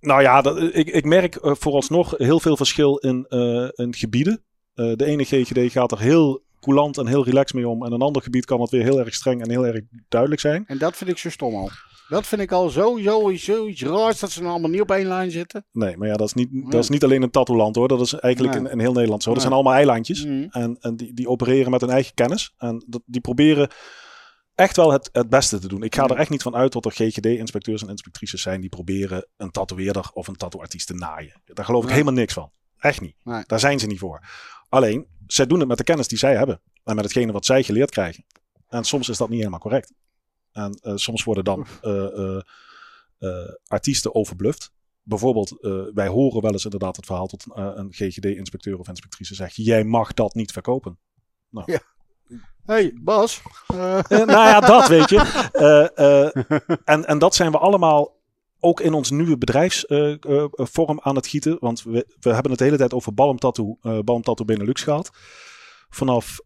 Nou ja, dat, ik, ik merk eh, vooralsnog heel veel verschil in, eh, in gebieden. Eh, de ene GGD gaat er heel coulant en heel relaxed mee om. En een ander gebied kan het weer heel erg streng en heel erg duidelijk zijn. En dat vind ik zo stom al. Dat vind ik al sowieso zoiets raars dat ze nou allemaal niet op één lijn zitten. Nee, maar ja, dat is niet, dat is niet alleen een tattooland hoor. Dat is eigenlijk Nee. in, in heel Nederland zo. Dat Nee. zijn allemaal eilandjes. Mhm. En, en die, die opereren met hun eigen kennis. En dat, die proberen echt wel het, het beste te doen. Ik ga Ja. er echt niet van uit dat er GGD-inspecteurs en inspectrices zijn die proberen een tatoeëerder of een tattooartiest te naaien. Daar geloof ik helemaal niks van. Echt niet. Daar zijn ze niet voor. Alleen, zij doen het met de kennis die zij hebben. En met hetgene wat zij geleerd krijgen. En soms is dat niet helemaal correct. En eh, soms worden dan eh, eh, artiesten overbluft. Bijvoorbeeld, wij horen wel eens inderdaad het verhaal tot eh, een GGD-inspecteur of inspectrice zegt: Jij mag dat niet verkopen. hey, Bas. eh, Eh, nou ja, dat weet je. En, en dat zijn we allemaal ook in ons nieuwe bedrijfsvorm aan het gieten. Want we, we hebben het de hele tijd over Balm-Tattoo, eh Balm-Tattoo Benelux gehad. Vanaf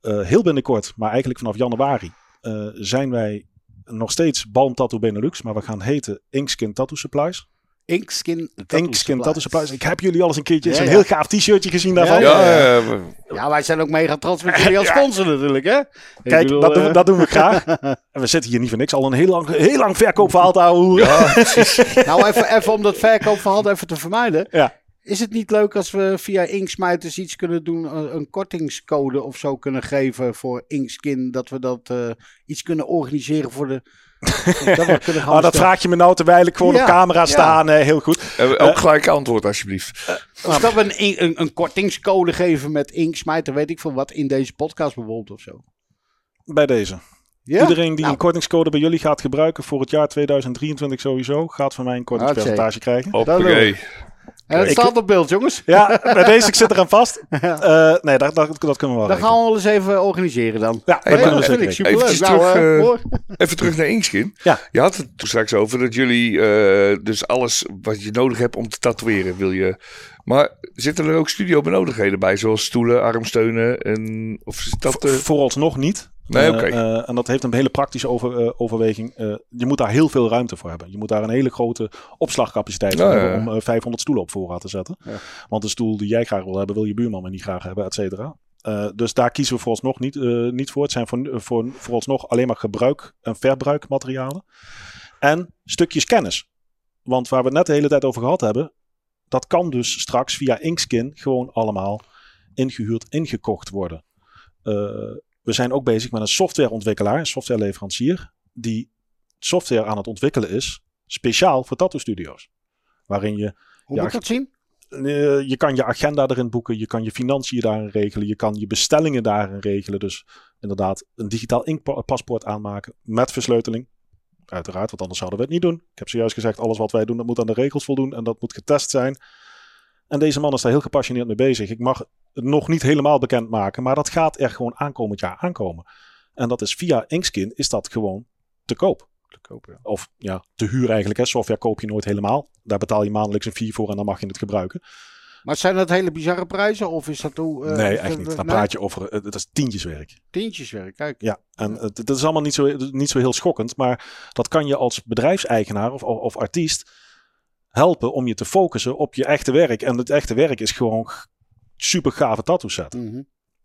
heel binnenkort, maar eigenlijk vanaf januari, eh, zijn wij nog steeds Balm-Tattoo Benelux. Maar we gaan heten Inkskin Tattoo Supplies. Inkskin Tattoo Inkskin Tattoo Supplies. Ik heb jullie al eens een keertje Ja, ja. heel gaaf t-shirtje gezien daarvan. Ja, Ja, wij zijn ook mega trots met jullie als sponsor natuurlijk, hè? Kijk, bedoel, dat, doen we, eh, dat doen we graag. En we zitten hier niet voor niks. Al een heel lang, heel lang verkoopverhaal te houden. Nou, even, even om dat verkoopverhaal even te vermijden. Ja. Is het niet leuk als we via Inksmijters iets kunnen doen, een, een kortingscode of zo kunnen geven voor Inkskin, dat we dat eh, iets kunnen organiseren voor de... dat we kunnen gaan Oh, dat vraag je me nou terwijl ik gewoon Ja, op camera ja. staan. eh, heel goed. Eh, ook gelijk antwoord alsjeblieft. Of dat we een, een, een kortingscode geven met Inksmijter, weet ik veel wat, in deze podcast bijvoorbeeld of zo. Bij deze. Ja? Iedereen die Nou. een kortingscode bij jullie gaat gebruiken voor het jaar 2023 sowieso, gaat van mij een kortingspercentage krijgen. Hoppakee. En het staat op beeld, jongens. Ja, bij deze, ik zit eraan vast. Eh, nee, dat, dat, dat kunnen we wel Dat gaan we wel eens even organiseren dan. Ja, dat kunnen we zeker vind ik regelen. superleuk. Eventjes Nou, terug, eh, eh. Even terug naar Inkskin. Ja. Je had het toen straks over dat jullie eh, dus alles wat je nodig hebt om te tatoeëren wil je. Maar zitten er ook studiobenodigdheden bij, zoals stoelen, armsteunen en of is dat? Vo- Vooralsnog niet. Nee, Eh, oké. eh, en dat heeft een hele praktische over, eh, overweging. Je moet daar heel veel ruimte voor hebben. Je moet daar een hele grote opslagcapaciteit voor Ja, ja, hebben om eh, 500 stoelen op voorraad te zetten. Want de stoel die jij graag wil hebben, wil je buurman maar niet graag hebben, et cetera. Dus daar kiezen we vooralsnog niet, niet voor. Het zijn voor, voor, vooralsnog alleen maar gebruik- en verbruikmaterialen. En stukjes kennis. Want waar we het net de hele tijd over gehad hebben, dat kan dus straks via Inkskin gewoon allemaal ingehuurd, ingekocht worden. We zijn ook bezig met een softwareontwikkelaar, een softwareleverancier, die software aan het ontwikkelen is, speciaal voor tattoo studio's. Waarin je, Hoe Ja, moet ik dat zien? eh, je kan je agenda erin boeken, je kan je financiën daarin regelen, je kan je bestellingen daarin regelen. Dus inderdaad een digitaal inkpaspoort aanmaken met versleuteling. Uiteraard, want anders zouden we het niet doen. Ik heb zojuist gezegd, alles wat wij doen, dat moet aan de regels voldoen en dat moet getest zijn. En deze man is daar heel gepassioneerd mee bezig. Ik mag nog niet helemaal bekend maken, maar dat gaat er gewoon aankomend jaar aankomen. En dat is via Inkskin is dat gewoon te koop. Te. Of ja, te huur eigenlijk. Hè. Software koop je nooit helemaal. Daar betaal je maandelijks een fee voor en dan mag je het gebruiken. Maar zijn dat hele bizarre prijzen of is dat hoe? eh, nee, echt dat- niet. Dan praat je over, eh, het is tientjeswerk. Tientjeswerk, kijk. Ja, en het, het is allemaal niet zo, niet zo heel schokkend. Maar dat kan je als bedrijfseigenaar of, of, of artiest helpen om je te focussen op je echte werk. En het echte werk is gewoon super gave tattoo set. Mhm.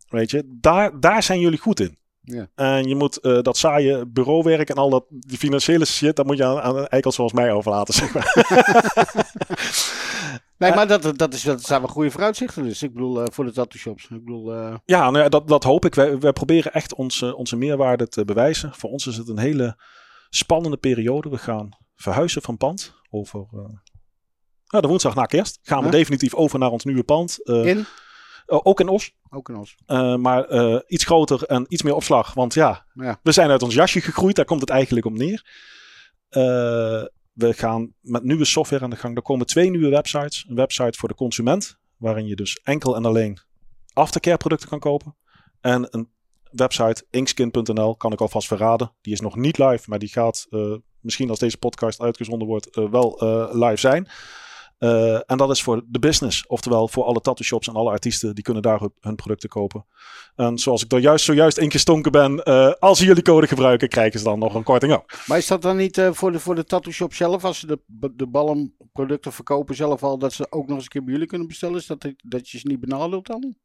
Weet je, daar, daar zijn jullie goed in. Ja. En je moet eh, dat saaie bureauwerk en al dat die financiële shit, dat moet je aan, aan eikels zoals mij overlaten, zeg maar. Nee, maar dat, dat, is, dat zijn wel goede vooruitzichten dus. Ik bedoel, eh, voor de tattoo shops. Ik bedoel, eh, Ja, nou ja, dat, dat hoop ik. Wij, wij proberen echt onze, onze meerwaarde te bewijzen. Voor ons is het een hele spannende periode. We gaan verhuizen van pand over eh, ja, de woensdag na kerst. Gaan we definitief over naar ons nieuwe pand. Eh, in, oh, ook in Os. ook in ons. Eh, maar eh, iets groter en iets meer opslag. Want ja, Ja. we zijn uit ons jasje gegroeid. Daar komt het eigenlijk op neer. Eh, we gaan met nieuwe software aan de gang. Er komen twee nieuwe websites. Een website voor de consument. Waarin je dus enkel en alleen aftercare producten kan kopen. En een website, inkskin.nl, kan ik alvast verraden. Die is nog niet live, maar die gaat eh, misschien als deze podcast uitgezonden wordt eh, wel eh, live zijn. Eh, en dat is voor de business. Oftewel voor alle tattoo shops en alle artiesten. Die kunnen daar hun- producten kopen. En zoals ik er juist zojuist ingestonken ben. eh, als ze jullie code gebruiken, krijgen ze dan nog een korting ook. Maar is dat dan niet eh, voor, de, voor de tattoo shop zelf, als ze de, de ballenproducten verkopen zelf al, dat ze ook nog eens een keer bij jullie kunnen bestellen? Is dat, dat je ze niet benadeelt dan?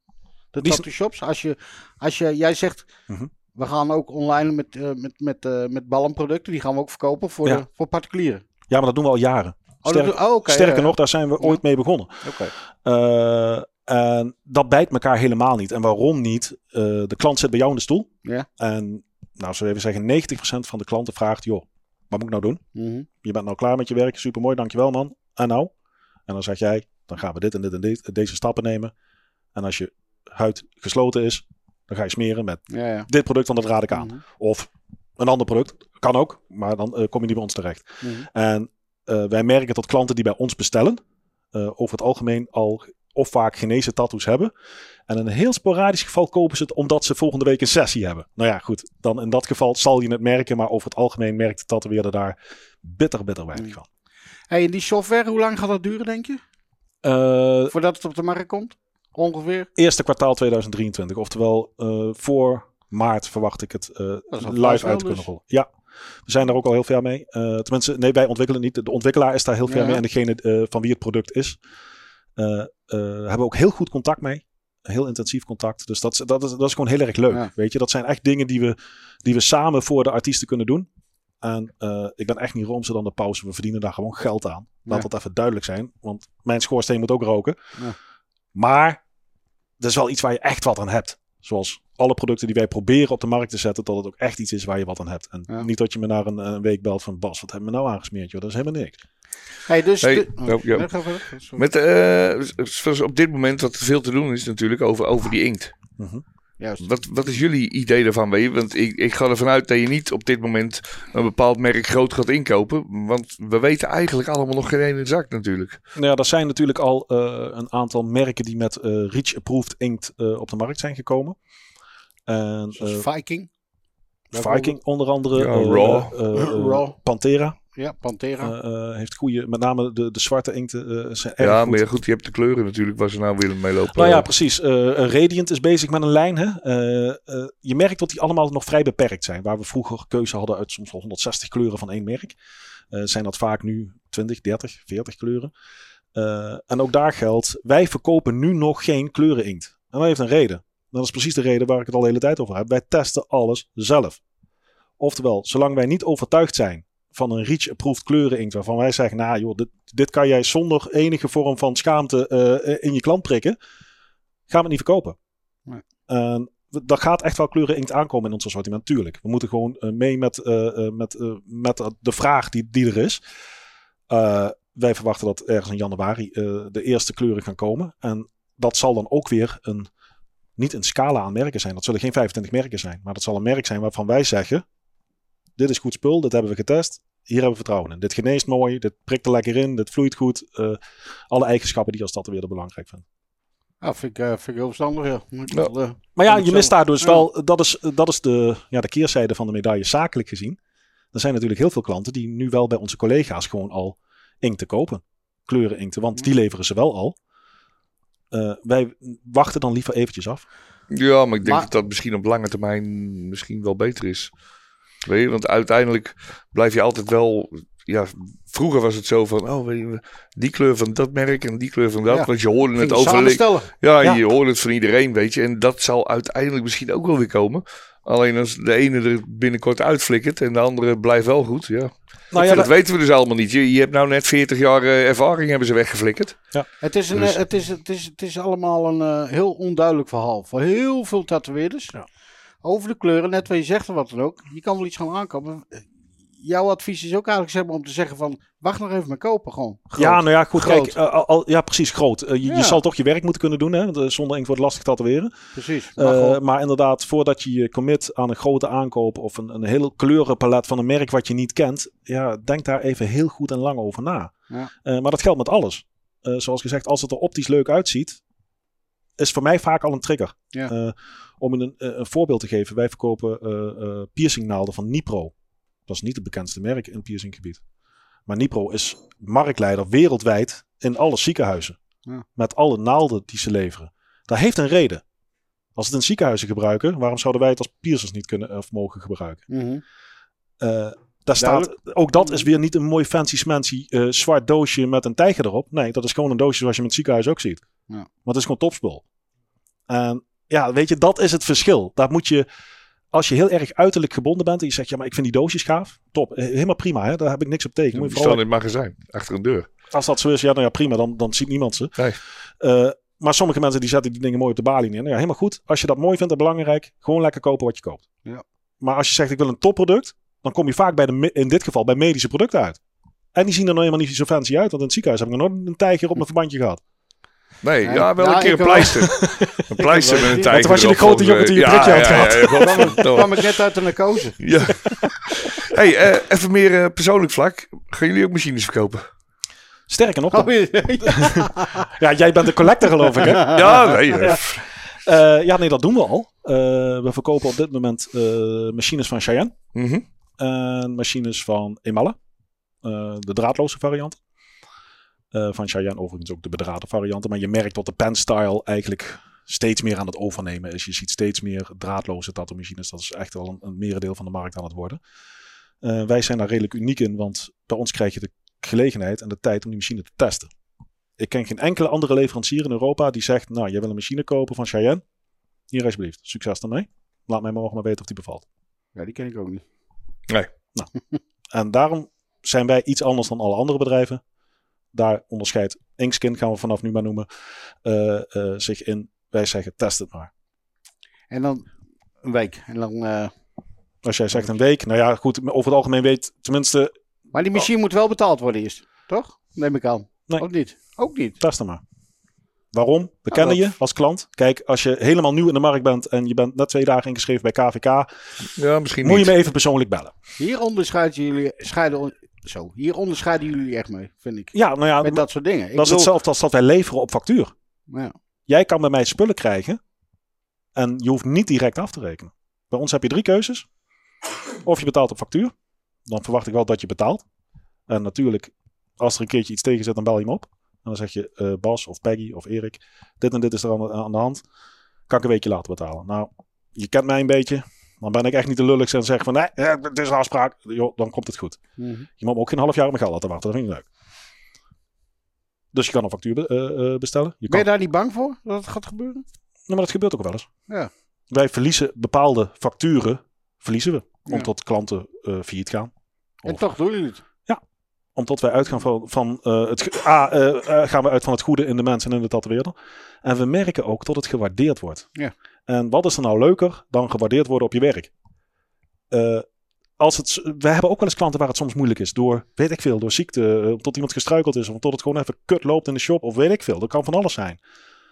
De Die tattoo shops? Als je, als je, jij zegt, Mhm. we gaan ook online met, met, met, met ballenproducten, die gaan we ook verkopen voor, Ja. de, voor particulieren. Ja, maar dat doen we al jaren. Oh, Sterk- oh, sterker ja, ja. nog, daar zijn we ooit mee begonnen. Oké. Eh, en dat bijt elkaar helemaal niet. En waarom niet? Eh, de klant zit bij jou in de stoel. Ja. En nou, zullen we even zeggen, 90% van de klanten vraagt, joh, wat moet ik nou doen? Mhm. Je bent nou klaar met je werk, supermooi, dankjewel man. En nou? En dan zeg jij, dan gaan we dit en dit en dit, deze stappen nemen. En als je huid gesloten is, dan ga je smeren met Ja, ja. dit product, want dat raad ik aan. Mhm. Of een ander product, kan ook, maar dan eh, kom je niet bij ons terecht. Mhm. En wij merken dat klanten die bij ons bestellen, eh, over het algemeen al of vaak genezen tattoos hebben. En in een heel sporadisch geval kopen ze het omdat ze volgende week een sessie hebben. Nou ja, goed, dan in dat geval zal je het merken, maar over het algemeen merkt de tatoeëerder daar bitter, bitter weinig Mm. van. Hey, en die software, hoe lang gaat dat duren, denk je? Eh, Voordat het op de markt komt? Ongeveer? eerste kwartaal 2023, oftewel eh, voor maart verwacht ik het eh, live uit te kunnen dus. rollen. Ja, we zijn daar ook al heel ver mee. Eh, tenminste, nee, wij ontwikkelen niet. De ontwikkelaar is daar heel ver Ja. mee en degene eh, van wie het product is, eh, hebben we ook heel goed contact mee. Heel intensief contact. Dus dat, is- dat, is, dat is gewoon heel erg leuk. Ja. Weet je, dat zijn echt dingen die we, die we samen voor de artiesten kunnen doen. En ik ben echt niet roomser dan de pauze. We verdienen daar gewoon geld aan. Laat Ja. dat even duidelijk zijn. Want mijn schoorsteen moet ook roken. Ja. Maar dat is wel iets waar je echt wat aan hebt. Zoals alle producten die wij proberen op de markt te zetten, dat het ook echt iets is waar je wat aan hebt. En Ja. niet dat je me naar een, een week belt van Bas, wat hebben we nou aangesmeerd? Joh? Dat is helemaal niks. Hey, dus... Hey, de- oh, ja. Met, eh, zoals op dit moment wat veel te doen is natuurlijk over, over die inkt. Mhm. Juist. Wat, wat is jullie idee daarvan? Weet je? Want ik, ik ga ervan uit dat je niet op dit moment een bepaald merk groot gaat inkopen. Want we weten eigenlijk allemaal nog geen ene zak natuurlijk. Nou ja, er zijn natuurlijk al eh, een aantal merken die met eh Reach-approved inkt eh, op de markt zijn gekomen. En, eh, Viking. Viking onder andere. Ja, eh, Raw. eh, Raw. Pantera Ja, Pantera. eh, eh, heeft goede, met name de, de zwarte inkten eh, zijn erg Ja, goed. maar ja, goed, je hebt de kleuren natuurlijk waar ze nou willen mee lopen. Nou ja, precies. Radiant is bezig met een lijn. Hè? Eh, eh, je merkt dat die allemaal nog vrij beperkt zijn. Waar we vroeger keuze hadden uit soms wel 160 kleuren van één merk. eh, zijn dat vaak nu 20, 30, 40 kleuren. Eh, en ook daar geldt, wij verkopen nu nog geen kleureninkt. En dat heeft een reden. Dat is precies de reden waar ik het al de hele tijd over heb. Wij testen alles zelf. Oftewel, zolang wij niet overtuigd zijn van een Reach-approved kleureninkt waarvan wij zeggen, nou joh, dit, dit kan jij zonder enige vorm van schaamte eh, in je klant prikken, gaan we het niet verkopen. Nee. Dat gaat echt wel kleureninkt aankomen in ons assortiment, natuurlijk. We moeten gewoon eh, mee met, eh, eh, met, eh, met de vraag die, die er is. Eh, wij verwachten dat ergens in januari eh, de eerste kleuren gaan komen. En dat zal dan ook weer een, niet een scala aan merken zijn. Dat zullen geen 25 merken zijn. Maar dat zal een merk zijn waarvan wij zeggen, dit is goed spul, dit hebben we getest. Hier hebben we vertrouwen in. Dit geneest mooi, dit prikt er lekker in, dit vloeit goed. Eh, alle eigenschappen die als dat weer belangrijk vinden. Ja, vind ik, eh, vind ik heel verstandig, ja. Ja. eh, Maar ja, je mist daar dus Ja. wel, dat is, dat is de, ja, de keerzijde van de medaille zakelijk gezien. Er zijn natuurlijk heel veel klanten die nu wel bij onze collega's gewoon al inkten kopen. Kleuren inkten, want die leveren ze wel al. Eh, wij wachten dan liever eventjes af. Ja, maar ik denk Maar- dat dat misschien op lange termijn misschien wel beter is. Weet je, want uiteindelijk blijf je altijd wel ja, vroeger was het zo van, oh, weet je, die kleur van dat merk en die kleur van dat. Ja. Want je hoorde het Ging over. samenstellen. Ja, Ja. je hoort het van iedereen, weet je. En dat zal uiteindelijk misschien ook wel weer komen. Alleen als de ene er binnenkort uitflikkert en de andere blijft wel goed. Ja. Nou Ja, ja, dat weten we dus allemaal niet. Je, je hebt nou net 40 jaar eh, ervaring hebben ze weggeflikkerd. Het is, een, Dus- eh, het, is, het, is, het is allemaal een eh, heel onduidelijk verhaal. Voor heel veel tatoeëerders. Ja. Over de kleuren, net wat je zegt of wat dan ook. Je kan wel iets gaan aankomen. Jouw advies is ook eigenlijk zeg maar, om te zeggen van... Wacht nog even met kopen gewoon. Groot. Ja, nou ja, goed. Groot. Kijk, eh, al, ja, precies, groot. Eh, je, zal toch je werk moeten kunnen doen, hè? want, eh, zonder inkt wordt het lastig tatoeëren. Precies. Maar maar inderdaad, voordat je je commit aan een grote aankoop of een, een hele kleurenpalet van een merk wat je niet kent, ja, denk daar even heel goed en lang over na. Ja. Maar dat geldt met alles. Zoals gezegd, als het er optisch leuk uitziet, is voor mij vaak al een trigger. Ja. Om een, een, voorbeeld te geven, wij verkopen piercingnaalden van Nipro. Dat is niet het bekendste merk in het piercinggebied. Maar Nipro is marktleider wereldwijd in alle ziekenhuizen. Ja. Met alle naalden die ze leveren. Dat heeft een reden. Als het in ziekenhuizen gebruiken, waarom zouden wij het als piercers niet kunnen of mogen gebruiken? Mhm. Eh, daar staat, ook dat is weer niet een mooi fancy smancy eh, zwart doosje met een tijger erop. Nee, dat is gewoon een doosje zoals je met het ziekenhuis ook ziet. Ja. Maar het is gewoon topspul. En ja, weet je, dat is het verschil. Daar moet je, als je heel erg uiterlijk gebonden bent en je zegt, ja, maar ik vind die doosjes gaaf. Top, Eh, helemaal prima, hè? daar heb ik niks op tegen. Moet je staan in het magazijn, achter een deur. als dat zo is, ja, nou ja, prima, dan, dan ziet niemand ze. Nee. Eh, maar sommige mensen die zetten die dingen mooi op de balie neer. Nou ja, helemaal goed. Als je dat mooi vindt en belangrijk, gewoon lekker kopen wat je koopt. Ja. Maar als je zegt ik wil een topproduct, dan kom je vaak bij de, in dit geval bij medische producten uit. En die zien er nou helemaal niet zo fancy uit. Want in het ziekenhuis heb ik nog nooit een tijger op mijn verbandje gehad. Nee, Nee. ja, wel Ja, een keer ik een pleister. een pleister met een toen was je de grote jongen eh, toen je ja, prikje had ja, gehad. ja, godverdomme. kwam ik net uit de narcose. Ja. hey, eh, even meer eh, persoonlijk vlak. Gaan jullie ook machines verkopen? Sterker nog, Oh, ja. ja, jij bent de collector geloof ik hè? Ja, nee. eh, Eh, ja, nee, dat doen we al. Eh, we verkopen op dit moment eh, machines van Cheyenne. mhm. En machines van Emalle. Eh, de draadloze variant. Eh, van Cheyenne overigens ook de bedraden varianten. Maar je merkt dat de penstyle eigenlijk steeds meer aan het overnemen is. Je ziet steeds meer draadloze tattoo machines. Dat is echt wel een, een merendeel van de markt aan het worden. Eh, wij zijn daar redelijk uniek in. Want bij ons krijg je de gelegenheid en de tijd om die machine te testen. Ik ken geen enkele andere leverancier in Europa die zegt... Nou, jij wil een machine kopen van Cheyenne. Hier alsjeblieft. Succes ermee. Laat mij morgen maar weten of die bevalt. ja, die ken ik ook niet. En daarom zijn wij iets anders dan alle andere bedrijven. Daar onderscheidt Inkskin, gaan we vanaf nu maar noemen, eh, eh, zich in. Wij zeggen test het maar. En dan een week. En dan, eh, Als jij zegt een week, nou ja, goed, over het algemeen weet tenminste, maar die machine moet wel betaald worden eerst. Toch? Neem ik aan. Nee. Ook niet. Ook niet. test het maar. Waarom? We kennen dat- je als klant. Kijk, als je helemaal nieuw in de markt bent en je bent net twee dagen ingeschreven bij KVK, Ja, misschien moet niet. je me even persoonlijk bellen. Hier onderscheiden jullie, scheiden, zo, hier onderscheiden jullie echt mee, vind ik. Ja, nou ja, Met dat soort dingen. Ik dat is hetzelfde als dat wij leveren op factuur. Ja. Jij kan bij mij spullen krijgen en je hoeft niet direct af te rekenen. Bij ons heb je drie keuzes. Of je betaalt op factuur. Dan verwacht ik wel dat je betaalt. En natuurlijk, als er een keertje iets tegen zit, dan bel je hem op. En dan zeg je, eh, Bas of Peggy of Erik, dit en dit is er aan de, aan de hand. Kan ik een weekje later betalen? Nou, je kent mij een beetje. Dan ben ik echt niet de lulligste en zeg van, nee, eh, het is een afspraak. Jo, dan komt het goed. Mhm. Je moet me ook geen half jaar op mijn geld laten wachten. Dat vind ik leuk. Dus je kan een factuur eh, eh, bestellen. Je Ben kan je daar niet bang voor dat het gaat gebeuren? Nee, maar dat gebeurt ook wel eens. Ja. Wij verliezen bepaalde facturen, verliezen we, Ja. omdat klanten eh failliet gaan. En toch doen jullie het. Omdat wij uitgaan van, van het, A, eh, gaan we uit van het goede in de mensen en in de tatoeëerder. En we merken ook dat het gewaardeerd wordt. Ja. En wat is er nou leuker dan gewaardeerd worden op je werk? Eh, als het, we hebben ook wel eens klanten waar het soms moeilijk is. Door, weet ik veel, door ziekte, eh, tot iemand gestruikeld is. Of tot het gewoon even kut loopt in de shop. Of weet ik veel. Dat kan van alles zijn.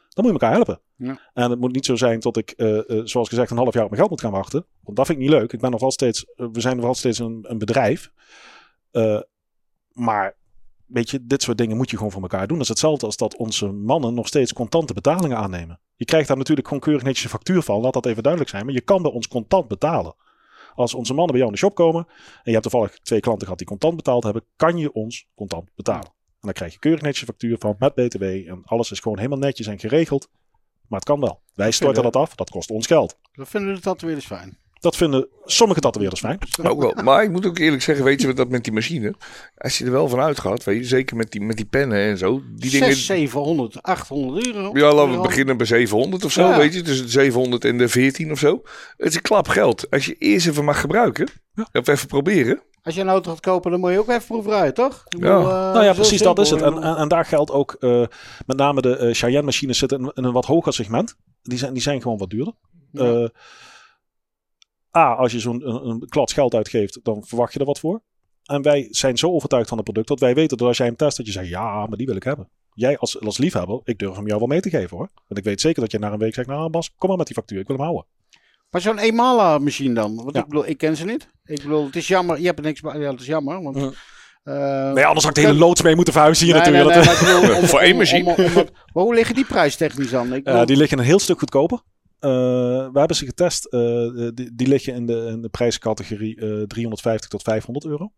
Dan moet je elkaar helpen. Ja. En het moet niet zo zijn dat ik, eh, zoals gezegd, een half jaar op mijn geld moet gaan wachten. Want dat vind ik niet leuk. Ik ben nog wel steeds, we zijn nog wel steeds een, een bedrijf. Maar weet je, dit soort dingen moet je gewoon voor elkaar doen. Dat is hetzelfde als dat onze mannen nog steeds contante betalingen aannemen. Je krijgt daar natuurlijk gewoon keurig netjes een factuur van. Laat dat even duidelijk zijn. Maar je kan bij ons contant betalen. Als onze mannen bij jou in de shop komen en je hebt toevallig twee klanten gehad die contant betaald hebben, kan je ons contant betalen. En dan krijg je keurig netjes een factuur van met BTW en alles is gewoon helemaal netjes en geregeld. Maar het kan wel. Wij storten dat af, dat kost ons geld. Dat vinden we dat weer eens fijn. Dat vinden sommige tatoeëerders fijn. Ook wel. Maar ik moet ook eerlijk zeggen, weet je wat dat met die machine? Als je er wel van uitgaat, weet je, zeker met die, met die pennen en zo. Die dingen, 6, 700, 800 euro. Ja, laten we beginnen bij 700 of zo, Ja. weet je. Tussen de 700 en de 14 of zo. Het is een klap geld. Als je eerst even mag gebruiken, of even proberen. Als je een auto gaat kopen, dan moet je ook even proefrijden, toch? Ja. bedoel, eh, Nou ja, precies dat is het. En, en, en daar geldt ook, eh, met name de eh Cheyenne machines zitten in, in een wat hoger segment. Die zijn, die zijn gewoon wat duurder. Ja. A, als je zo'n een, geld uitgeeft, dan verwacht je er wat voor. En wij zijn zo overtuigd van het product dat wij weten dat als jij hem test, dat je zegt, ja, maar die wil ik hebben. Jij als, als liefhebber, ik durf hem jou wel mee te geven hoor. Want ik weet zeker dat je na een week zegt, nou Bas, kom maar met die factuur, ik wil hem houden. Maar zo'n Emala machine dan? Want Ja. ik bedoel, ik ken ze niet. Ik bedoel, het is jammer. Je hebt er niks bij. Ja, het is jammer. Want, Mm. eh, Nee, anders had ik de hele loods mee moeten verhuizen hier nee, nee, natuurlijk. nee, maar ik bedoel, om- Voor één om- machine. om- om- om- maar hoe liggen die prijstechnisch dan? Ik Eh, die liggen een heel stuk goedkoper. Eh, we hebben ze getest. eh, die, die liggen in de, in de prijscategorie eh 350 tot 500 euro.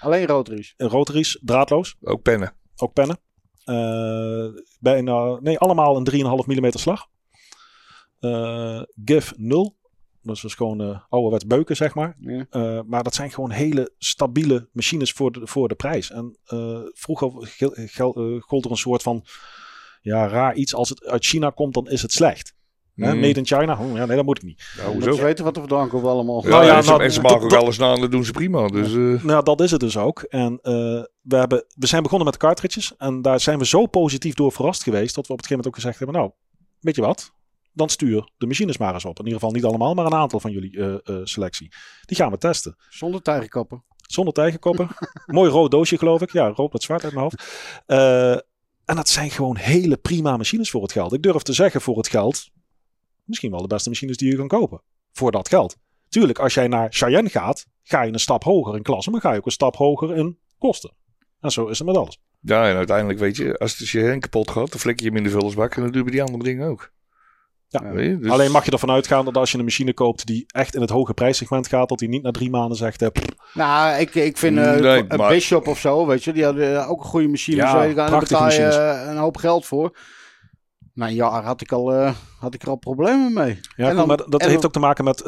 Alleen rotaries. Eh, Rotaries, draadloos, Ook pennen. ook pennen. Eh, bijna, nee, allemaal een 3,5 mm slag. Eh GIF 0. Dat is dus gewoon eh ouderwets beuken, zeg maar. Ja. Eh, maar dat zijn gewoon hele stabiele machines voor de, voor de prijs. En eh, vroeger eh, gold er een soort van ja, raar iets. Als het uit China komt, dan is het slecht. Hè? Mm. Made in China? Oh, ja, nee, dat moet ik niet. Ja, Moet hoezo? je weten wat er vandaan komt allemaal. Ja, Nou ja, en, ze, nou, en ze dat- maken ook alles na en dat doen ze prima. Dus eh, Nou, dat is het dus ook. En eh, we, hebben, we zijn begonnen met cartridges. En daar zijn we zo positief door verrast geweest. Dat we op het gegeven moment ook gezegd hebben. Nou, weet je wat? Dan stuur de machines maar eens op. In ieder geval niet allemaal, maar een aantal van jullie eh, eh, selectie. Die gaan we testen. Zonder tijgerkappen. Zonder tijgerkoppen. Mooi rood doosje, geloof ik. Ja, rood met zwart uit mijn hoofd. Eh, en dat zijn gewoon hele prima machines voor het geld. Ik durf te zeggen voor het geld. Misschien wel de beste machines die je kan kopen. Voor dat geld. Tuurlijk, als jij naar Cheyenne gaat, ga je een stap hoger in klasse. Maar ga je ook een stap hoger in kosten. En zo is het met alles. ja, en uiteindelijk weet je, als het je hen kapot gaat, dan flik je hem in de vullersbak en dan doen we die andere dingen ook. Ja. Je? Dus- Alleen mag je ervan uitgaan dat als je een machine koopt die echt in het hoge prijssegment gaat, dat die niet na drie maanden zegt, eh, pff, Nou, ik, ik vind eh, Nee, een maar- Bishop of zo, weet je, die hadden eh, ook een goede machine. Ja, zo, daar betaal je eh, een hoop geld voor. Een jaar had ik, al, had ik er al problemen mee. ja, En goed, dan- maar dat en heeft dan- ook te maken met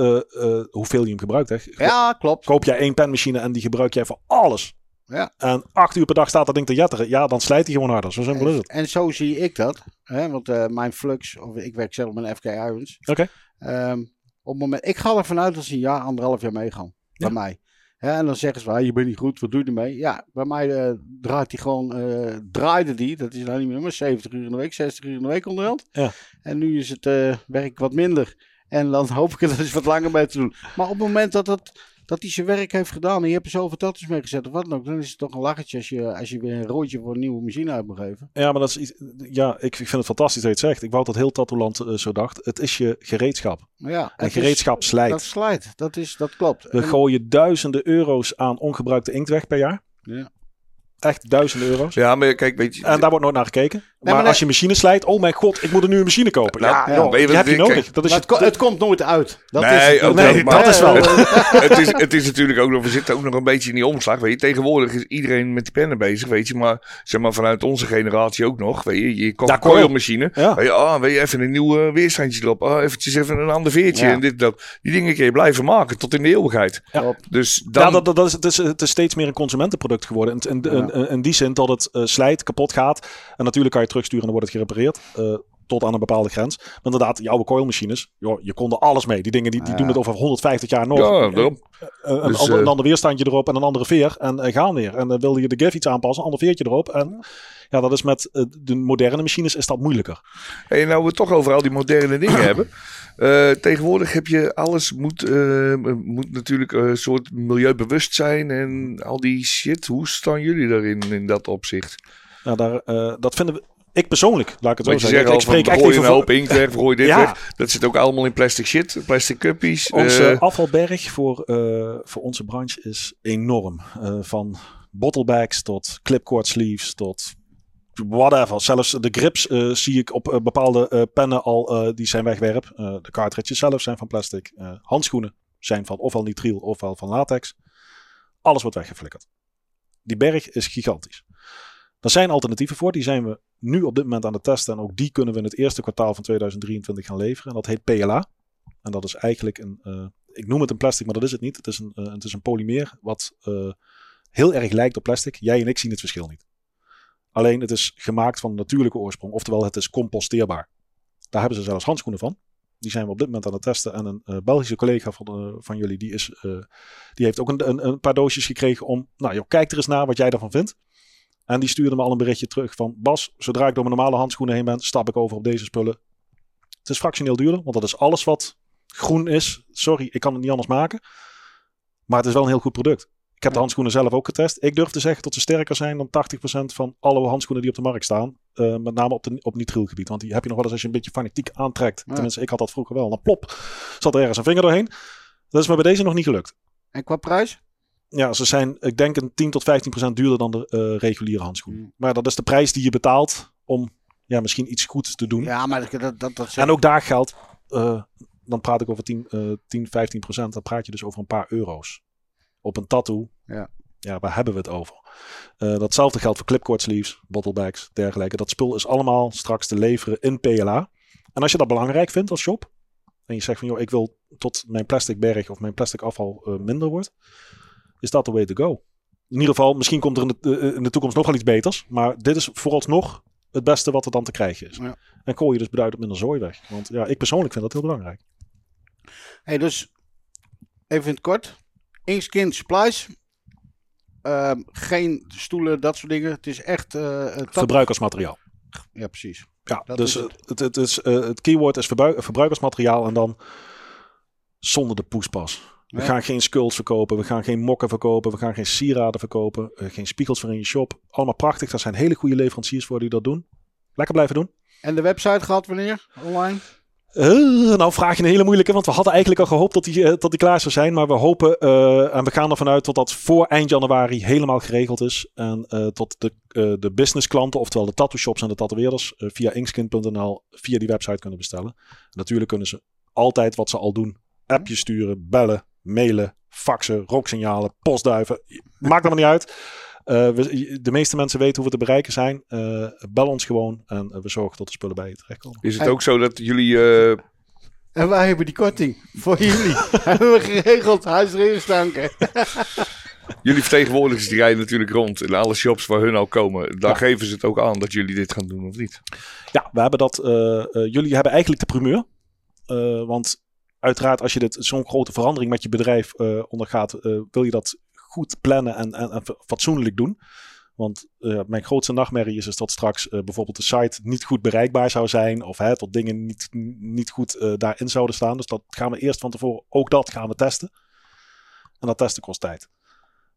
hoeveel je hem gebruikt. Hè. Ja, klopt. Koop jij één penmachine en die gebruik jij voor alles. Ja. En acht uur per dag staat dat ding te jetteren. Ja, dan slijt hij gewoon harder. Zo simpel is het. En zo zie ik dat. Hè? Want mijn flux, of ik werk zelf met FK Irons. Oké. Ehm, op het moment, ik ga ervan uit dat ze een jaar, anderhalf jaar meegaan. Ja. Bij mij. Hè, en dan zeggen ze, ah, je bent niet goed, wat doe je ermee? Ja, bij mij eh, draait die gewoon, eh, draaide die, dat is nou niet meer, maar 70 uur in de week, 60 uur in de week onderhand. Ja. En nu is het eh, werk wat minder. En dan hoop ik er dus wat langer mee te doen. Maar op het moment dat, het, dat hij zijn werk heeft gedaan en je hebt er zoveel tattoos mee gezet of wat dan ook, dan is het toch een lachertje als je, als je weer een roodje voor een nieuwe machine uit moet geven. Ja, maar dat is iets, ja, ik, ik vind het fantastisch dat je het zegt. Ik wou dat heel Tattooland eh, zo dacht. Het is je gereedschap. Ja, En is- gereedschap slijt. Dat slijt, dat, is, dat klopt. We En- gooien duizenden euro's aan ongebruikte inkt weg per jaar. Ja. Echt duizenden euro's. ja, maar kijk, weet je, En daar wordt nooit naar gekeken. Maar, maar als je machine slijt, oh mijn god, ik moet een nieuwe machine kopen. Ja, ja, joh, je die wat heb je ik- nodig. Dat is het, ko- het komt nooit uit. Dat Nee, is het. Nee, dat is wel- het, is, het is natuurlijk ook nog, we zitten ook nog een beetje in die omslag. Weet je, tegenwoordig is iedereen met die pennen bezig, weet je. Maar zeg maar vanuit onze generatie ook nog. Weet je, je koopt Ja, een coilmachine. Ja. Weet je, ah, weet je, even een nieuw eh, weerstandje erop. Ah, eventjes even een ander veertje. Ja. En dit, dat. Die dingen kun je blijven maken tot in de eeuwigheid. Ja. Dus dan... Ja, dat, dat, dat is, het, is, het is steeds meer een consumentenproduct geworden. In, in, in, in- in die zin dat het eh, slijt, kapot gaat. En natuurlijk kan je terugsturen en dan wordt het gerepareerd. eh, tot aan een bepaalde grens. Maar inderdaad, die oude coilmachines, joh, je kon er alles mee. Die dingen die, die doen het over 150 jaar nog. ja, Eh, daarom. eh, een, Dus, ander, een eh, ander weerstandje erop en een andere veer. En eh, gaan weer. En dan wilde je de GIF iets aanpassen, een ander veertje erop. En ja, dat is met eh, de moderne machines is dat moeilijker. Hey, nou we het toch over al die moderne dingen hebben. Eh, tegenwoordig heb je alles moet, eh, moet natuurlijk een soort milieubewust zijn en al die shit. Hoe staan jullie daarin in dat opzicht? Nou, daar, eh, dat vinden we... Ik persoonlijk, laat ik het zo zeggen. Ik spreek echt gooi een hoop inkt weg, gooi dit Ja. weg. Dat zit ook allemaal in plastic shit, plastic cuppies. Onze eh, afvalberg voor, eh, voor onze branche is enorm. Eh, van bottlebags tot clipcord sleeves tot whatever. Zelfs de grips eh, zie ik op eh, bepaalde eh, pennen al, eh, die zijn wegwerp. Eh, de cartridges zelf zijn van plastic. Eh, handschoenen zijn van ofwel nitriel ofwel van latex. Alles wordt weggeflikkerd. Die berg is gigantisch. Er zijn alternatieven voor, die zijn we nu op dit moment aan het testen. En ook die kunnen we in het eerste kwartaal van 2023 gaan leveren. En dat heet PLA. En dat is eigenlijk een, eh, ik noem het een plastic, maar dat is het niet. Het is een, eh, het is een polymeer wat eh, heel erg lijkt op plastic. Jij en ik zien het verschil niet. Alleen het is gemaakt van natuurlijke oorsprong, oftewel het is composteerbaar. Daar hebben ze zelfs handschoenen van. Die zijn we op dit moment aan het testen. En een Belgische collega van, van jullie, die, is, die heeft ook een, een, een paar doosjes gekregen om, nou joh, kijk er eens naar wat jij daarvan vindt. En die stuurde me al een berichtje terug van, Bas, zodra ik door mijn normale handschoenen heen ben, stap ik over op deze spullen. Het is fractioneel duurder, want dat is alles wat groen is. Sorry, ik kan het niet anders maken. Maar het is wel een heel goed product. Ik heb de handschoenen zelf ook getest. Ik durf te zeggen dat ze sterker zijn dan 80% van alle handschoenen die op de markt staan. Eh, met name op, de, op nitrilgebied. Want die heb je nog wel eens als je een beetje fanatiek aantrekt. Ja. Tenminste, ik had dat vroeger wel. Dan plop, zat er ergens een vinger doorheen. Dat is maar bij deze nog niet gelukt. En qua prijs? Ja, ze zijn, ik denk, een 10 tot 15% duurder dan de eh, reguliere handschoenen. Mm. Maar dat is de prijs die je betaalt om ja, misschien iets goeds te doen. Ja, maar dat, dat, dat, En ook daar geldt, eh, dan praat ik over 10, eh 10 15 procent. Dan praat je dus over een paar euro's. Op een tattoo. Ja. Ja, waar hebben we het over? Eh, datzelfde geldt voor clipcord sleeves, bottlebags, dergelijke. Dat spul is allemaal straks te leveren in PLA. En als je dat belangrijk vindt als shop. En je zegt van, joh, ik wil tot mijn plastic berg of mijn plastic afval minder wordt. Is dat the way to go? In ieder geval, misschien komt er in de, eh, in de toekomst nog wel iets beters. Maar dit is vooralsnog het beste wat er dan te krijgen is. Ja. En gooi je dus beduidend minder zooi weg. Want ja, ik persoonlijk vind dat heel belangrijk. Hey, dus even in het kort. Inkskin supplies. Ehm, geen stoelen, dat soort dingen. Het is echt... eh, tap- Verbruikersmateriaal. Ja, precies. Ja, Dat dus het. het. Is, eh, het keyword is verbruik- verbruikersmateriaal en dan zonder de poespas. We Ja. gaan geen skulls verkopen, we gaan geen mokken verkopen, we gaan geen sieraden verkopen, eh, geen spiegels voor in je shop. Allemaal prachtig, daar zijn hele goede leveranciers voor die dat doen. Lekker blijven doen. En de website gaat wanneer? Online? Eh, nou vraag je een hele moeilijke, want we hadden eigenlijk al gehoopt dat die, eh, dat die klaar zou zijn. Maar we hopen en we gaan ervan uit dat dat voor eind januari helemaal geregeld is. En eh, tot de, de business klanten, oftewel de tattoo shops en de tatoeëerders, via inkskin.nl via die website kunnen bestellen. En natuurlijk kunnen ze altijd wat ze al doen. Appjes sturen, bellen, mailen, faxen, rooksignalen, postduiven. Maakt allemaal niet uit. Eh, we, de meeste mensen weten hoe we te bereiken zijn. Eh, bel ons gewoon en we zorgen dat de spullen bij je terechtkomen. Is het ook zo dat jullie... eh, En wij hebben die korting voor jullie. hebben we geregeld. Huisregelsdanken. jullie vertegenwoordigers die rijden natuurlijk rond in alle shops waar hun al komen. Daar Ja. geven ze het ook aan dat jullie dit gaan doen of niet? Ja, we hebben dat. jullie hebben eigenlijk de primeur. Eh, want uiteraard, als je dit zo'n grote verandering met je bedrijf eh, ondergaat, eh, wil je dat goed plannen en, en, en fatsoenlijk doen. Want eh, mijn grootste nachtmerrie is, is dat straks bijvoorbeeld de site niet goed bereikbaar zou zijn. Of hè, dat dingen niet, niet goed daarin zouden staan. Dus dat gaan we eerst van tevoren, ook dat gaan we testen. En dat testen kost tijd.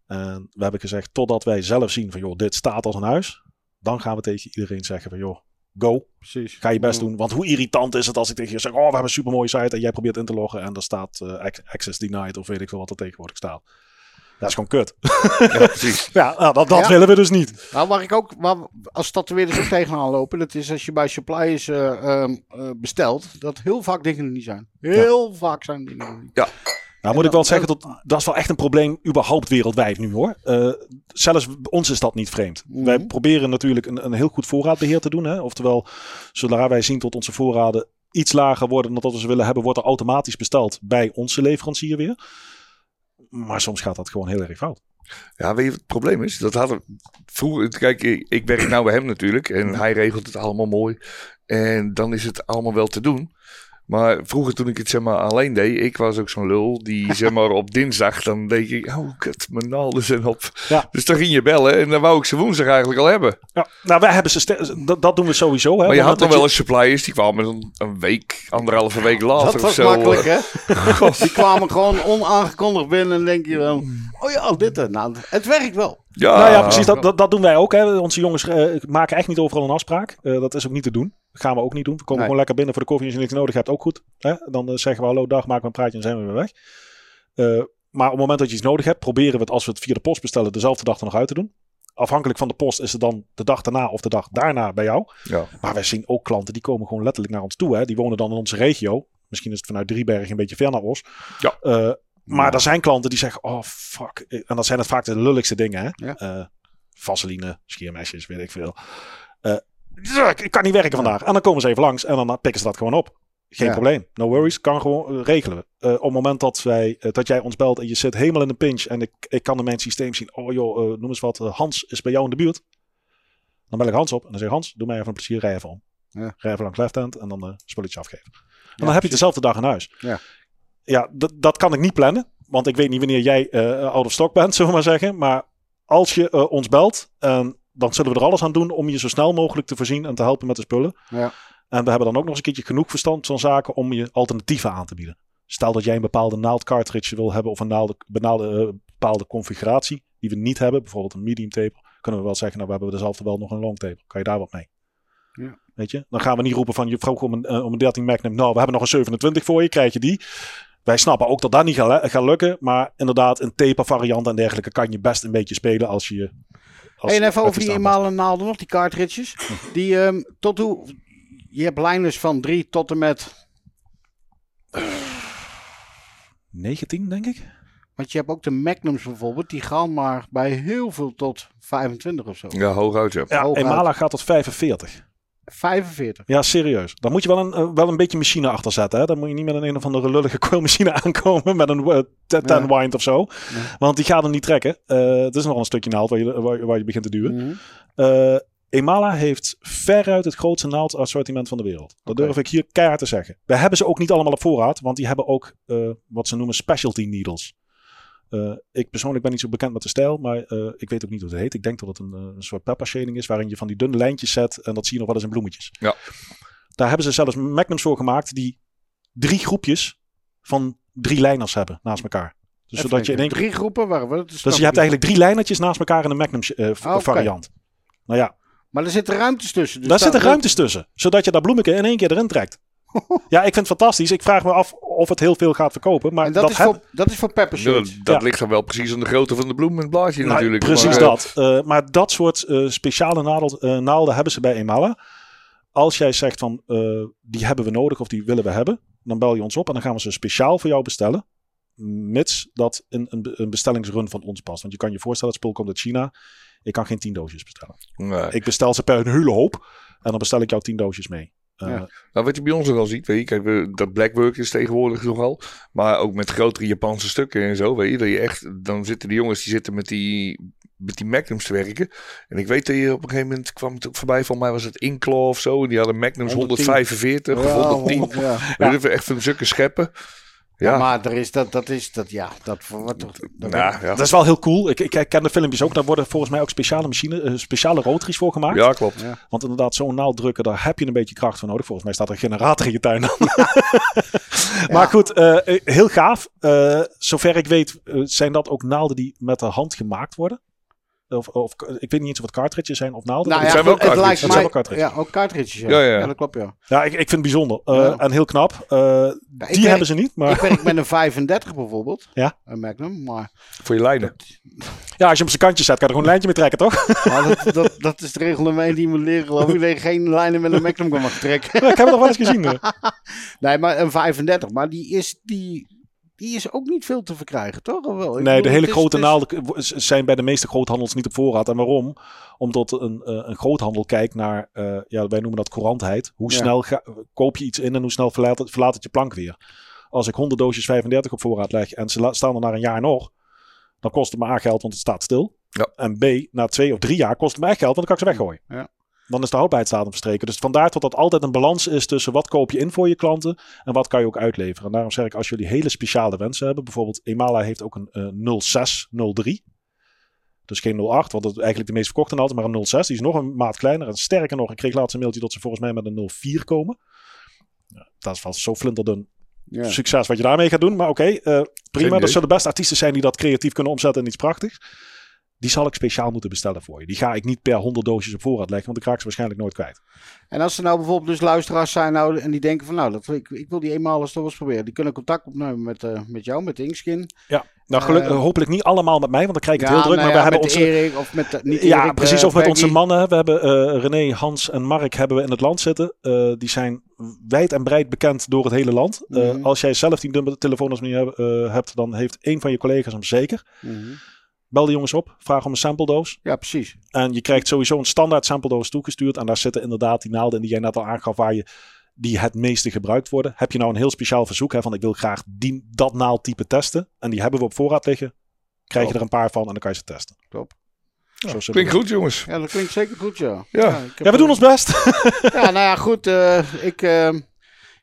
En we hebben gezegd, totdat wij zelf zien van joh, dit staat als een huis. Dan gaan we tegen iedereen zeggen van joh, go. Precies. Ga je best doen. Want hoe irritant is het als ik tegen je zeg: Oh, we hebben een supermooie site. En jij probeert in te loggen. En daar staat eh, ac- access denied. Of weet ik veel wat er tegenwoordig staat. Dat is gewoon kut. Ja, precies. ja, nou, dat, dat Ja. willen we dus niet. Nou, waar ik ook, waar, als tatoeëerders ook tegenaan lopen, dat is als je bij suppliers eh, ehm, eh, bestelt, dat heel vaak dingen er niet zijn. Heel vaak zijn dingen er niet. Nou, moet ik wel zeggen, dat, dat is wel echt een probleem überhaupt wereldwijd nu hoor. Eh, zelfs ons is dat niet vreemd. Mhm. Wij proberen natuurlijk een, een heel goed voorraadbeheer te doen. Hè? Oftewel, zodra wij zien dat onze voorraden iets lager worden dan dat we ze willen hebben, wordt er automatisch besteld bij onze leverancier weer. Maar soms gaat dat gewoon heel erg fout. Ja, weet je wat het probleem is? Dat hadden vroeger, kijk, ik, ik werk nou bij hem natuurlijk en hij regelt het allemaal mooi. En dan is het allemaal wel te doen. Maar vroeger toen ik het zeg maar alleen deed, ik was ook zo'n lul die zeg maar op dinsdag, dan deed ik, oh kut, mijn naalden zijn op. Ja. Dus dan ging je bellen en dan wou ik ze woensdag eigenlijk al hebben. Ja, nou, wij hebben ze dat, dat doen we sowieso. Hè? Maar je had dat dan wel eens suppliers, die kwamen een, een week, anderhalve week later Dat of was zo. eh. makkelijk, hè? Die kwamen gewoon onaangekondigd binnen en denk je wel, oh ja, dit. hè. Nou, het werkt wel. Ja, Nou ja, precies. Dat, dat, dat doen wij ook. Hè. Onze jongens eh, maken echt niet overal een afspraak. Eh, dat is ook niet te doen. Gaan we ook niet doen. We komen Nee. gewoon lekker binnen voor de koffie. Als je niks nodig hebt, ook goed. Hè. Dan eh, zeggen we hallo, dag, maken we een praatje en zijn we weer weg. Eh, maar op het moment dat je iets nodig hebt, proberen we het als we het via de post bestellen, dezelfde dag er nog uit te doen. Afhankelijk van de post is het dan de dag daarna of de dag daarna bij jou. Ja. Maar wij zien ook klanten die komen gewoon letterlijk naar ons toe. Hè. Die wonen dan in onze regio. Misschien is het vanuit Driebergen een beetje ver naar Os. Ja. Eh, maar er zijn klanten die zeggen, oh fuck. En dat zijn het vaak de lulligste dingen. Hè? Ja. Vaseline, schiermesjes, weet ik veel. Eh, ik kan niet werken vandaag. En dan komen ze even langs en dan pikken ze dat gewoon op. Geen Ja. probleem. No worries. Kan gewoon eh, regelen. Eh, op het moment dat, wij, eh, dat jij ons belt en je zit helemaal in de pinch. En ik, ik kan in mijn systeem zien. Oh joh, noem eens wat. Hans is bij jou in de buurt. Dan bel ik Hans op. En dan zeg ik Hans, doe mij even een plezier. Rij even om. Ja. Rij even langs left hand. En dan eh spulletje afgeven. En Ja, dan heb je dezelfde dag in huis. Ja. Ja, dat- kan ik niet plannen. Want ik weet niet wanneer jij out of stock bent, zullen we maar zeggen. Maar als je ons belt, en dan zullen we er alles aan doen om je zo snel mogelijk te voorzien en te helpen met de spullen. Ja. En we hebben dan ook nog eens een keertje genoeg verstand van zaken om je alternatieven aan te bieden. Stel dat jij een bepaalde naald cartridge wil hebben of een naalde, benaalde, eh, bepaalde configuratie die we niet hebben, bijvoorbeeld een medium taper, kunnen we wel zeggen, nou we hebben dezelfde wel nog een long taper. Kan je daar wat mee? Ja. Weet je? Dan gaan we niet roepen van je vroeg om een, eh, om een 13 Magnum. Nou, we hebben nog een 27 voor je, krijg je die. Wij snappen ook dat dat niet gaat, gaat lukken. Maar inderdaad, een taper variant en dergelijke kan je best een beetje spelen als je. Als en even over die eenmalen naalden nog, die cartridges. Die ehm, tot hoe... Je hebt lijners van 3 tot en met... 19, denk ik. Want je hebt ook de Magnums bijvoorbeeld. Die gaan maar bij heel veel tot 25 of zo. Ja, hooguit ja. Ja, Hooguit. Gaat tot 45. 45. Ja, serieus. Dan moet je wel een, eh, wel een beetje machine achter zetten. Hè? Dan moet je niet met een een of andere lullige coilmachine aankomen. Met een uh, 10 Ja. wind of zo. Ja. Want die gaat hem niet trekken. Eh, het is nog een stukje naald waar je, waar, waar je begint te duwen. Mhm. Eh, Emala heeft veruit het grootste naaldassortiment van de wereld. Dat durf ik hier keihard te zeggen. We hebben ze ook niet allemaal op voorraad. Want die hebben ook eh, wat ze noemen specialty needles. Eh, ik persoonlijk ben niet zo bekend met de stijl, maar eh, ik weet ook niet hoe het heet. Ik denk dat het een, eh, een soort pepper shading is, waarin je van die dunne lijntjes zet en dat zie je nog wel eens in bloemetjes. Ja. Daar hebben ze zelfs magnums voor gemaakt die drie groepjes van drie lijners hebben naast elkaar. Dus Even zodat je in één Drie groepen waren we. Dus je hebt eigenlijk drie lijnertjes naast elkaar in een magnum eh, Ah, variant. Nou ja, Maar er zitten ruimtes tussen. Dus daar zitten ruimtes tussen, zodat je dat bloemetje in één keer erin trekt. ja, ik vind het fantastisch. Ik vraag me af of het heel veel gaat verkopen. Maar En dat, dat, is heb- voor, dat is voor Ja, dat Ja. ligt dan wel precies aan de grootte van de bloem en het blaadje Nou, natuurlijk. Precies Maar, dat. Eh, maar dat soort eh, speciale nadel, eh, naalden hebben ze bij Emala. Als jij zegt van eh, die hebben we nodig of die willen we hebben, dan bel je ons op en dan gaan we ze speciaal voor jou bestellen. Mits dat in een, een bestellingsrun van ons past. Want je kan je voorstellen, het spul komt uit China. Ik kan geen 10 doosjes bestellen. nee. Ik bestel ze per een hele hoop. En dan bestel ik jou 10 doosjes mee. Eh, Ja. Nou, wat je bij ons nog wel ziet, weet je, kijk, we, dat blackwork is tegenwoordig nogal. Maar ook met grotere Japanse stukken en zo, weet je, dat je echt, dan zitten die jongens die zitten met die, met die magnums te werken. En ik weet dat je op een gegeven moment kwam het ook voorbij, van mij was het Inclaw of zo. En die hadden magnums 110. 145 of 110. honderd, ja. Weet je, echt van zulke scheppen. Ja. Ja, maar er is dat, dat is dat, ja, dat voor wat toch. dat- nou, ja. Dat is wel heel cool. Ik, ik ken de filmpjes ook. Daar worden volgens mij ook speciale machine, eh, speciale rotaries voor gemaakt. ja, klopt. Ja. Want inderdaad, zo'n naald drukken, daar heb je een beetje kracht voor nodig. Volgens mij staat er een generator in je tuin dan. Maar goed, eh, eh, heel gaaf. Eh, zover ik weet, zijn dat ook naalden die met de hand gemaakt worden. Of, of ik weet niet eens of het cartridges zijn of naalden. Nou Het ja, zijn wel het cartridges. lijkt Het mij. zijn wel cartridges. Ja, ook cartridges. Ja, Ja, ja. ja dat klopt, ja. Ja, ik, ik vind het bijzonder. Eh, Ja. En heel knap. Eh, die werk- hebben ze niet. Maar Ik werk met een 35 bijvoorbeeld. Ja. Een Magnum. Maar, Voor je lijnen. ja, als je hem op zijn kantje zet, kan je er gewoon een lijntje mee trekken, toch? maar dat, dat, dat is de regel nummer 1 die je moet leren, geloof ik. Dat je geen lijnen met een Magnum kan mag trekken. Ja, ik heb het nog wel eens gezien. Nee, maar een 35. Maar die is, die, die is ook niet veel te verkrijgen, toch? Of wel? Ik Nee, de hele grote is- naalden zijn bij de meeste groothandels niet op voorraad. En waarom? Omdat een, eh, een groothandel kijkt naar, eh, ja, wij noemen dat courantheid. Hoe Ja. snel ga- koop je iets in en hoe snel verlaat het, verlaat het je plank weer. Als ik 100 doosjes 35 op voorraad leg en ze staan er na een jaar nog, dan kost het me A geld, want het staat stil. Ja. En B, na twee of drie jaar kost het me echt geld, want dan kan ik ze weggooien. Ja. Dan is de houdbaarheidsdatum verstreken. Dus vandaar dat dat altijd een balans is tussen wat koop je in voor je klanten en wat kan je ook uitleveren. En daarom zeg ik, als jullie hele speciale wensen hebben, bijvoorbeeld Emala heeft ook een eh 0603. Dus geen 08, want dat is eigenlijk de meest verkochte naald, maar een 06. Die is nog een maat kleiner. En sterker nog, ik kreeg laatst een mailtje dat ze volgens mij met een 04 komen. Ja, dat is wel zo flinterdun succes wat je daarmee gaat doen. Maar oké, eh, prima. Er zullen best artiesten zijn die dat creatief kunnen omzetten in iets prachtigs. Die zal ik speciaal moeten bestellen voor je. Die ga ik niet per 100 doosjes op voorraad leggen, want ik raak ze waarschijnlijk nooit kwijt. En als er nou bijvoorbeeld dus luisteraars zijn nou, en die denken van nou, dat, ik, ik wil die eenmaal eens toch eens proberen. Die kunnen contact opnemen met, eh, met jou, met Inkskin. Nou, geluk, Eh, hopelijk niet allemaal met mij, want dan krijg ik het heel druk. nou maar we ja, hebben met onze, Erik of met niet ja, precies. eh, Of met onze mannen. We hebben eh, René, Hans en Mark hebben we in het land zitten. Eh, die zijn wijd en breed bekend door het hele land. Eh, Mhm. als jij zelf die nummer telefoonnummer niet heb- eh, hebt, dan heeft een van je collega's hem zeker. Mhm. Bel de jongens op, vraag om een sample doos. Ja, precies. En je krijgt sowieso een standaard sample doos toegestuurd. En daar zitten inderdaad die naalden in die jij net al aangaf, waar je die het meeste gebruikt worden. Heb je nou een heel speciaal verzoek hè, van ik wil graag die, dat naaldtype testen. En die hebben we op voorraad liggen. Krijg je er een paar van en dan kan je ze testen. Top. Zullen we Klinkt goed, jongens. Ja, dat klinkt zeker goed, ja. Ja. Ja, we doen ons best. Ja, nou ja, goed. eh, ik, eh,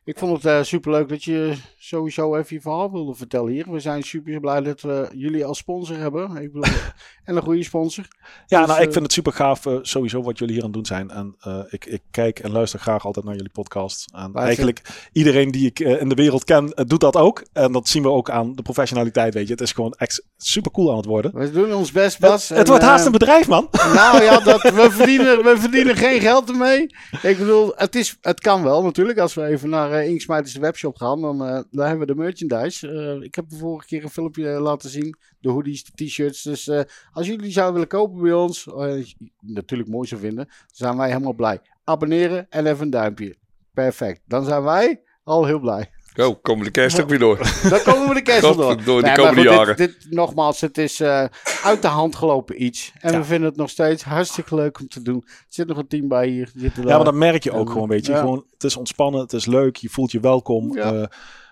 ik vond het eh, superleuk dat je sowieso even je verhaal wilde vertellen hier. We zijn super blij dat we jullie als sponsor hebben. Ik bedoel, en een goede sponsor. Ja, Dus, nou, ik eh, vind het super gaaf eh, sowieso wat jullie hier aan het doen zijn. En eh, ik, ik kijk en luister graag altijd naar jullie podcast. En eigenlijk iedereen die ik eh, in de wereld ken, eh, doet dat ook. En dat zien we ook aan de professionaliteit, weet je. Het is gewoon echt super cool aan het worden. We doen ons best, Bas. het het wordt haast eh, een bedrijf, man. Nou ja, dat, we, verdienen, we verdienen geen geld ermee. Ik bedoel, het, is, het kan wel natuurlijk. Als we even naar eh Inksmijters webshop gaan, dan, eh, dan hebben we de merchandise. Eh, ik heb de vorige keer een filmpje laten zien. De hoodies, de t-shirts. Dus als jullie zouden willen kopen bij ons, natuurlijk mooi zou vinden, zijn wij helemaal blij. Abonneren en even een duimpje. Perfect. Dan zijn wij al heel blij. Oh, komen de kerst ook weer door. Dan komen we de kerst wel door. Godverdomme, de Nee, komende maar goed, jaren. Dit, dit, nogmaals, het is eh, uit de hand gelopen iets. En Ja. we vinden het nog steeds hartstikke leuk om te doen. Er zit nog een team bij hier. Ja, daar. maar dat merk je ook En, gewoon, weet je. ja. Gewoon, het is ontspannen, het is leuk, je voelt je welkom. Ja. eh,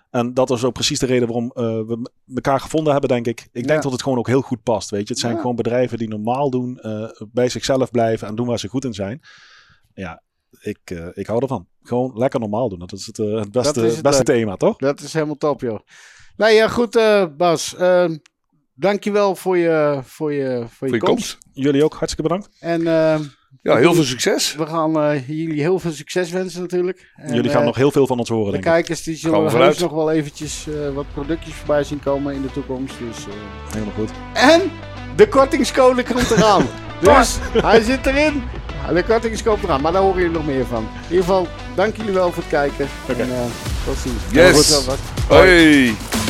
en dat is ook precies de reden waarom eh, we elkaar gevonden hebben, denk ik. Ik denk Ja. dat het gewoon ook heel goed past, weet je. Het zijn Ja. gewoon bedrijven die normaal doen, eh, bij zichzelf blijven en doen waar ze goed in zijn. Ja, ik, eh, ik hou ervan. Gewoon lekker normaal doen. Dat is het, eh, het beste, Dat is het beste thema, toch? Dat is helemaal top, joh. Nee, ja, goed, eh, Bas. eh dankjewel voor je, voor je, voor je, Voor je komst. komst. Jullie ook, hartstikke bedankt. En eh, Ja, heel veel succes. we gaan eh, jullie heel veel succes wensen natuurlijk. En, Jullie gaan nog heel veel van ons horen, De denk ik. kijkers die we zullen heus nog wel eventjes eh, wat productjes voorbij zien komen in de toekomst. Dus, eh. Helemaal goed. En de kortingscode komt eraan. dus hij zit erin. De kortingscode komt eraan. Maar daar horen jullie nog meer van. In ieder geval, dank jullie wel voor het kijken. En eh, tot ziens. Yes. Hoi.